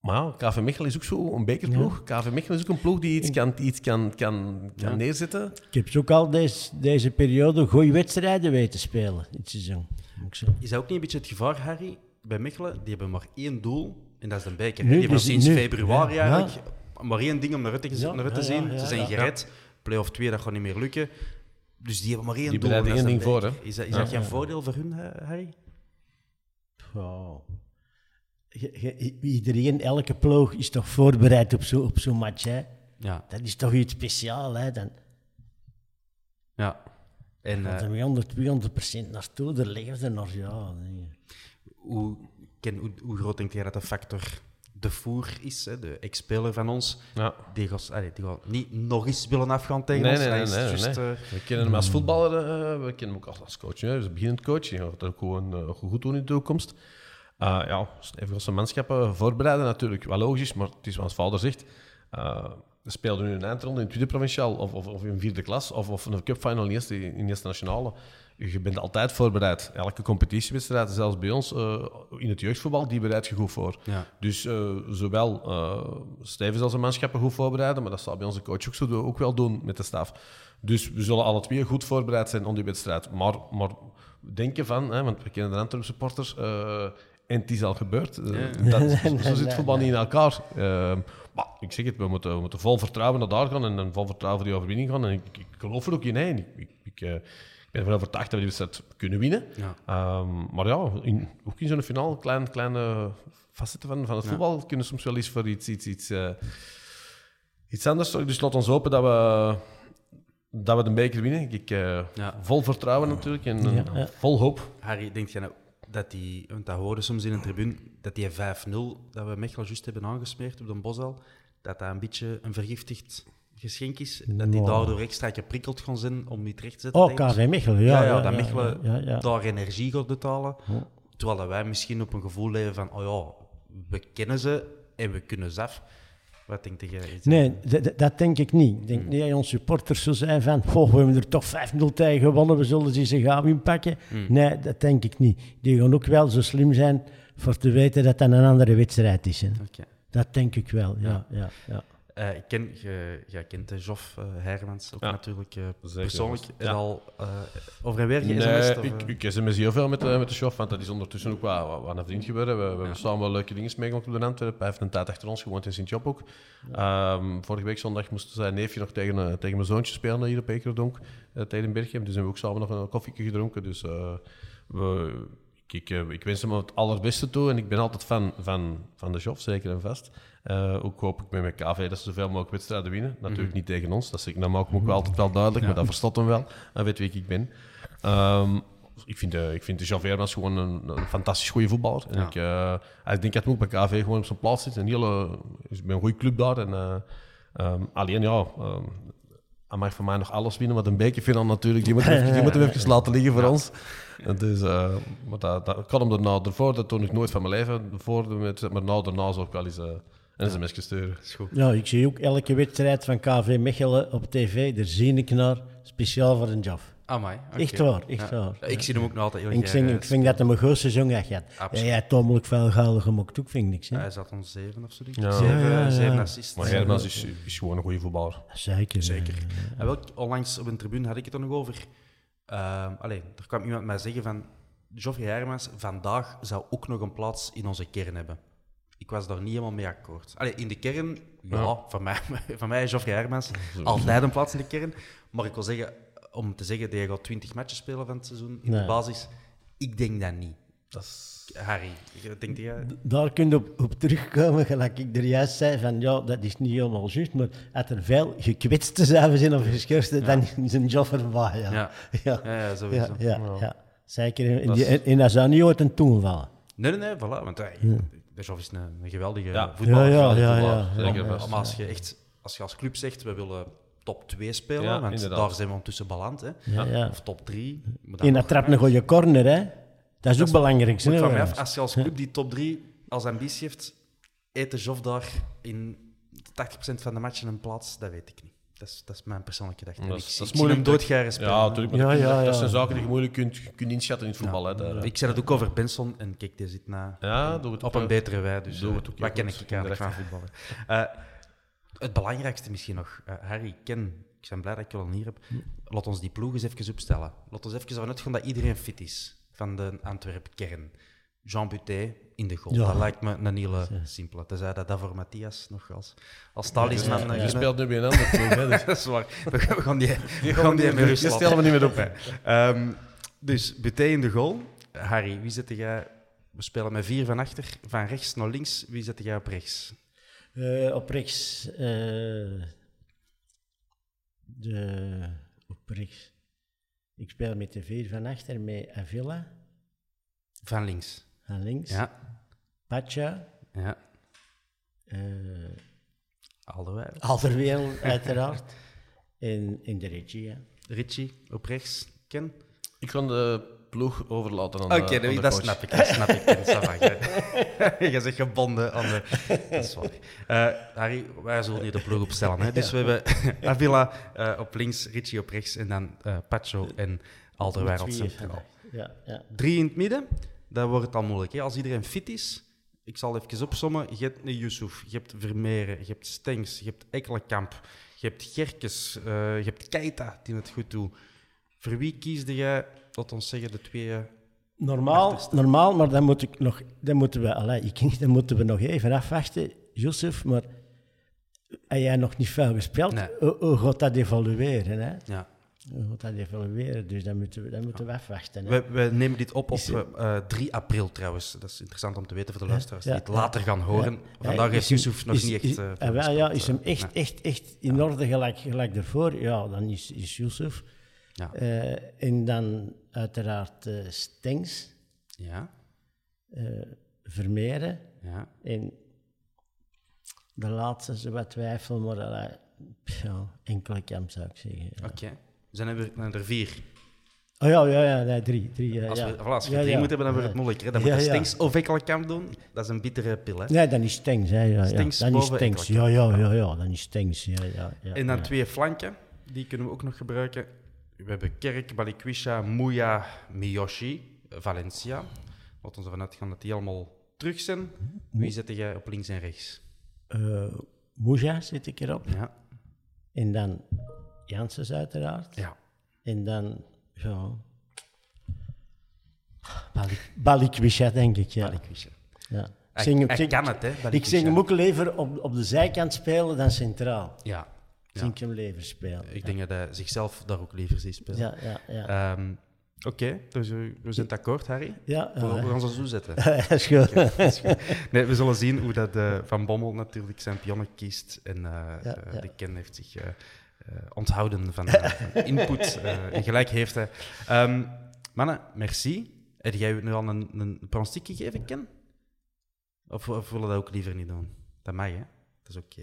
S3: Maar ja, KV Mechelen is ook zo een bekerploeg. KV Mechelen is ook een ploeg die iets kan, die iets kan, kan, kan
S1: Ja.
S3: neerzetten.
S2: Ik heb ook al deze, deze periode goede wedstrijden weten spelen. Seizoen.
S1: Is dat ook niet een beetje het gevaar, Harry? Bij Mechelen, die hebben maar één doel, en dat is de beker.
S2: Nu,
S1: die hebben
S2: dus
S1: sinds
S2: nu,
S1: februari
S2: ja,
S1: eigenlijk maar één ding om naar uit te,
S2: Ja,
S1: naar uit te
S2: ja,
S1: zien.
S2: ja, ja,
S1: Ze zijn
S2: ja.
S1: gered. Play-off 2, dat gaat niet meer lukken. Dus die hebben maar één
S3: Die
S1: doel. dat
S3: één
S1: is
S3: ding voor, hè?
S1: Is dat, is
S3: Ja.
S1: dat geen voordeel voor hun, hè, Harry?
S2: Wow. Iedereen, elke ploeg is toch voorbereid op zo'n op zo'n match. Hè?
S1: Ja.
S2: Dat is toch iets speciaals. Hè? Dan
S1: ja. En
S2: gaat
S1: eh,
S2: er weer 100, 200% naartoe, daar liggen ze nog. Ja, nee.
S1: hoe, Ken, hoe, hoe groot denk jij dat de factor de Voer is, hè, de ex-speler van ons?
S3: Ja.
S1: Die gaat, allee, die gaat niet nog eens willen afgaan tegen
S3: Nee,
S1: ons.
S3: nee, nee,
S1: is
S3: nee,
S1: eh,
S3: We kennen hem als voetballer, eh, we kennen hem ook als, als coach. Hè. Dus beginnend coach, je gaat dat ook gewoon goed doen in de toekomst. Uh, ja, even zijn manschappen voorbereiden natuurlijk, wel logisch, maar het is zoals vader zegt. Uh, we speelden nu een eindronde in het tweede provinciaal of, of, of in vierde klas of, of een cupfinal in de eerste, in de eerste nationale. Je bent altijd voorbereid. Elke competitiewedstrijd, zelfs bij ons uh, in het jeugdvoetbal, die bereid je goed voor.
S1: Ja.
S3: Dus uh, zowel Stevens als zijn manschappen goed voorbereiden, maar dat zal bij onze coach ook, zo doen, ook wel doen met de staf. Dus we zullen alle twee goed voorbereid zijn op die wedstrijd. Maar, maar denken van, hè, want we kennen de Antwerp supporters, uh, en het is al gebeurd. Uh, dat, zo, zo zit voetbal niet in elkaar. Uh, maar ik zeg het, we moeten, we moeten vol vertrouwen naar daar gaan en, en vol vertrouwen voor die overwinning gaan. En ik, ik geloof er ook in. Hè. Ik, ik, ik, uh, ik ben ervan overtuigd dat we die wedstrijd kunnen winnen.
S1: Ja.
S3: Um, maar ja, in, ook in zo'n finale, klein, kleine facetten van, van het voetbal, ja. kunnen soms wel eens voor iets, iets, iets, uh, iets anders. Dus laat ons hopen dat we, dat we de beker winnen. Ik, uh, ja. Vol vertrouwen natuurlijk en ja, ja. vol hoop.
S1: Harry, denk je nou dat die, want dat hoorde soms in een tribune, dat die 5-0 dat we Mechelen juist hebben aangesmeerd op de Bosal, dat dat een beetje een vergiftigd geschenk is. Dat die daardoor extra geprikkeld gaan zijn om niet recht te zetten.
S2: Oh, KV Mechelen, ja.
S1: Ja, ja,
S2: ja
S1: dat
S2: ja,
S1: daar energie gaat betalen. Terwijl wij misschien op een gevoel leven van, oh ja, we kennen ze en we kunnen ze af. Wat denk jij?
S2: Nee, dat denk ik niet. Ik denk
S1: Hmm.
S2: niet dat ons supporters zo zijn van, oh, we hebben er toch 5-0 tegen gewonnen, we zullen ze ze gaan inpakken.
S1: Hmm.
S2: Nee, dat denk ik niet. Die gaan ook wel zo slim zijn voor te weten dat dat een andere wedstrijd is. Hè.
S1: Okay.
S2: Dat denk ik wel, ja. ja, ja.
S1: Uh, ik ken, je, jij kent de Joff uh, Hermans ook
S3: ja,
S1: natuurlijk uh, persoonlijk.
S3: Ja.
S1: Al over en weer
S3: nee,
S1: ge-sms'd?
S3: ik, ik sms heel veel met, met de Joff, want dat is ondertussen ook wel, wat, wat een vriend geworden. We, we hebben samen wel leuke dingen meegemaakt op de Antwerpen. Hij heeft een tijd achter ons gewoond in Sint-Job ook. Um, vorige week zondag moest zijn neefje nog tegen, tegen mijn zoontje spelen hier op Ekerdonk, tegen Berchem. Dus hebben we ook samen nog een koffietje gedronken. Dus we, ik, ik, ik, wens hem het allerbeste toe en ik ben altijd fan van, van de Joff, zeker en vast. Uh, ook hoop ik met mijn KV dat ze zoveel mogelijk wedstrijden winnen. Natuurlijk mm -hmm. niet tegen ons, dat, is, dat maakt me ook wel altijd wel duidelijk, ja. maar dat verstaat hem wel. Hij weet wie ik ben. Um, ik vind, uh, ik vind de Jean Vermans gewoon een, een, fantastisch goede voetballer. En ja. ik, uh, ik denk dat hij ook bij KV gewoon op zijn plaats zit. Een hele, is een goede club daar. En, um, alleen ja, um, hij mag voor mij nog alles winnen, maar een bekerfinal natuurlijk, die moeten we even, die moeten we even laten liggen voor ja. ons. Dus, uh, maar dat, dat, ik had hem daarna ervoor, dat toon ik nooit van mijn leven, voor, maar nou, daarna zou ik wel eens uh, een sms sturen.
S2: Ja, ik zie ook elke wedstrijd van KV Mechelen op tv, daar zie ik naar, speciaal voor een job.
S1: Amai, okay.
S2: Echt waar, echt
S1: ja.
S2: waar.
S1: Ik zie hem ook nog altijd heel
S2: ik, zing, ik vind dat hij een groot seizoen heeft gehad. Ja, jij tamelijk veel gouden gemokt ook, vind ik niks. Hè?
S1: Hij zat ons zeven of zo.
S3: Ja.
S1: Zeven,
S2: ja, ja,
S1: zeven assists.
S3: Maar Hermans is, is gewoon een goede voetballer.
S2: Zeker.
S1: Zeker. En wel, onlangs op een tribune had ik het er nog over. Uh, alleen, er kwam iemand mij zeggen van... Geoffrey Hermans vandaag zou ook nog een plaats in onze kern hebben. Ik was daar niet helemaal mee akkoord. Allee, in de kern, ja, ja. Van, mij, van mij is Geoffrey Hermans altijd een plaats in de kern. Maar ik wil zeggen, om te zeggen dat je gaat 20 matches spelen van het seizoen in nee. de basis, ik denk dat niet.
S3: Dat is...
S1: Harry, denk jij?
S2: Daar kun je op, op, terugkomen, gelijk ik er juist zei, van ja, dat is niet helemaal juist, maar als er veel gekwetste zuiven zijn of geschorsten, ja. dan is een job voorbij. Ja,
S1: ja.
S2: ja.
S1: ja, ja sowieso.
S2: Ja, ja, Zeker, en, die, en, en dat zou niet ooit een toon vallen.
S1: Nee, nee, nee, voilà, want hey, de job is een, een geweldige
S3: ja.
S1: voetballer.
S2: Ja, ja, ja.
S3: Zeker
S1: maar, maar als je echt, als je als club zegt, we willen top 2 spelen,
S3: ja,
S1: want
S3: inderdaad.
S1: daar zijn we ondertussen beland, hè.
S2: Ja, ja.
S1: of top 3.
S2: En dat trapt een goede corner, hè. Dat is
S1: dat
S2: ook belangrijk.
S1: Moet van mij af, als je als club die top 3 als ambitie heeft, eet de Jof daar in 80% van de matchen een plaats, dat weet ik niet. Dat is, dat is mijn persoonlijke gedachte.
S3: Dat
S1: Ik,
S3: is-
S1: ik
S3: dat is
S1: zie hem
S3: moeilijk.
S1: doodgaren spelen.
S3: Ja, natuurlijk. maar
S2: Ja,
S3: dat,
S2: ja,
S3: dat
S2: ja.
S3: zijn zaken die je moeilijk kunt, kunt inschatten in het voetbal. Hè, daar.
S1: Ik zei dat ook over Benson en kijk, die zit na
S3: Ja, doe het
S1: op een betere wij. Dus
S3: Doe
S1: eh,
S3: het ook
S1: wat ken ik eigenlijk van voetballen? Eh, het belangrijkste misschien nog. Eh, Harry, Ken, ik ben blij dat ik je al hier heb. Laat ons die ploeg eens even opstellen. Laat ons even ervan uitgaan dat iedereen fit is van de Antwerp-kern. Jean Butet in de goal.
S2: Ja.
S1: Dat lijkt me een hele simpele. Tenzij dat dat voor Matthias nog als, als talisman...
S2: Ja,
S1: eh,
S2: ja.
S3: Je speelt nu bij een ander ploeg. Hè, dus.
S1: dat is waar. We gaan, gaan die, we gaan die met
S3: stellen we niet meer op. Hè.
S1: Ehm, dus Buté in de goal. Harry, wie zet jij? We spelen met vier van achter, van rechts naar links. Wie zet jij op rechts?
S2: Eh, op rechts. eh, de, op rechts. Ik speel met de vier van achter met Avila
S1: Van links.
S2: aan links.
S1: Ja,
S2: Pacha.
S1: ja.
S2: eh
S1: Alderweireld.
S2: Alderwereld, uiteraard. En in de regie. ja.
S1: Richie op rechts. Ken?
S3: Ik kan de ploeg overlaten aan
S1: Oké,
S3: de, aan
S1: dat, dat
S3: coach.
S1: snap ik. Dat snap ik. Je zegt gebonden aan de... Dat is waar. Eh, Harry, wij zullen niet de ploeg opstellen. Hè? Dus we hebben Avila eh, op links, Richie op rechts en dan eh Pacho en Alderweireld centraal.
S2: Ja, ja.
S1: Drie in het midden, dan wordt het al moeilijk. Hè? Als iedereen fit is, ik zal even opsommen. Je hebt een Yusuf, je hebt Vermeeren, je hebt Stengs, je hebt Ekkelenkamp, je hebt Gerkes, eh, je hebt Keita, die het goed doet. Voor wie kiesde jij, tot ons zeggen, de twee... eh,
S2: Normaal, normaal, maar dan, moet ik nog, dan, moeten we, allee, ik, dan moeten we nog even afwachten, Joseph. Maar heb jij nog niet veel gespeeld?
S1: Nee.
S2: Hoe, gaat dat evolueren? Hè?
S1: Ja.
S2: Hoe gaat dat evolueren? Dus dan moeten we, dan moeten we afwachten. Hè?
S1: We, we nemen dit op op
S2: Is er-
S1: eh, 3 april trouwens. Dat is interessant om te weten voor de luisteraars die
S2: ja,
S1: het later gaan horen. Vandaag heeft
S2: is
S1: Yusuf nog
S2: is-
S1: niet echt...
S2: Is,
S1: eh,
S2: wel, ja, is hem
S1: eh,
S2: echt, echt, echt in orde gelijk, gelijk ervoor? Ja, dan is, is Yusuf.
S1: Ja.
S2: Eh, en dan uiteraard eh Stengs,
S1: Ja,
S2: eh Vermeeren.
S1: ja.
S2: En de laatste is wat twijfel, maar ja, enkele kamp zou ik zeggen. Ja.
S1: Oké. Er zijn er, zijn er vier.
S2: Oh ja, ja, ja, nee, drie. drie
S1: Als we,
S2: ja.
S1: voilà, als we
S2: Ja,
S1: drie
S2: ja.
S1: moeten hebben, dan wordt het
S2: Ja.
S1: moeilijk. Hè? Dan moet je
S2: ja.
S1: Stengs of Ekkelenkamp doen. Dat is een bittere pil. Hè?
S2: Nee, dan is Stengs. Hè, ja,
S1: Stengs.
S2: Dan is Stengs. Ja, ja, ja, ja, dan is Stengs. Ja, ja,
S1: En dan twee flanken, die kunnen we ook nog gebruiken. We hebben Kerk, Balikwisha, Mouya, Miyoshi, Valencia. Laten we ervan uitgaan dat die allemaal terug zijn. Wie zet jij op links en rechts?
S2: Eh, Moeja zit ik erop.
S1: Ja.
S2: En dan Janssens uiteraard.
S1: ja.
S2: En dan, ja... Balik- Balikwisha, denk ik, ja.
S1: Balikwisha.
S2: ja. Ik zing
S1: kan het, hè?
S2: Ik
S1: Balikwisha.
S2: zing hem ook liever op, op de zijkant spelen dan centraal.
S1: Ja.
S2: Ik hem liever spelen.
S1: Ik denk dat hij zichzelf daar ook liever ziet spelen.
S2: Ja, ja, ja.
S1: Ehm, Oké, dus we zijn het akkoord, Harry.
S2: ja,
S1: We,
S2: ja,
S1: we gaan ze zo zetten.
S2: Is goed.
S1: Nee, we zullen zien hoe dat eh, Van Bommel natuurlijk zijn pionnen kiest. En eh,
S2: Ja,
S1: eh,
S2: ja.
S1: de Ken heeft zich onthouden van, van input. eh, en gelijk heeft hij. Ehm, mannen, merci. Heb jij nu al een, een pronostiek gegeven, Ken? Of, of willen we dat ook liever niet doen? Dat mag, hè? Dat is oké.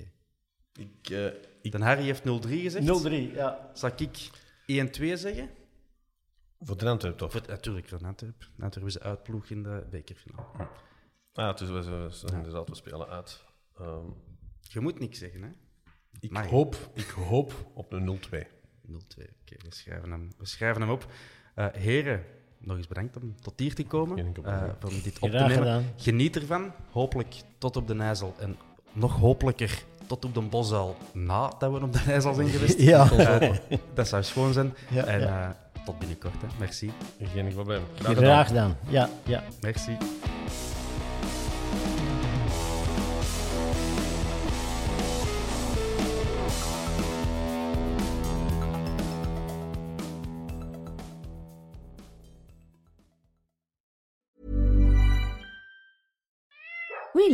S3: Ik, eh, ik,
S1: Dan Harry heeft 0-3 gezegd.
S2: 0-3, ja.
S1: Zal ik 1-2 zeggen?
S3: voor de Antwerp toch?
S1: Voor, natuurlijk, voor Antwerp. Antwerp is de uitploeg in de bekerfinale.
S3: Ah, het is, we, we, we- inderdaad, we spelen uit. Ehm,
S1: Je moet niks zeggen, hè?
S3: ik,
S1: Mag,
S3: hoop, ik hoop op een 0-2.
S1: 0-2. Oké, we, schrijven hem, we schrijven hem op. Eh, heren, nog eens bedankt om tot hier te komen. Eh, om dit op te nemen. Geniet ervan. Hopelijk tot op de IJssel. En nog hopelijker tot op de Bosuil nadat we op de IJssel zijn geweest.
S2: Ja.
S1: Eh, dat zou schoon zijn.
S2: Ja,
S1: en
S2: ja.
S1: eh, tot binnenkort. Hè. Merci.
S3: Geen probleem. Graag gedaan.
S2: Graag gedaan. Ja, ja.
S1: Merci.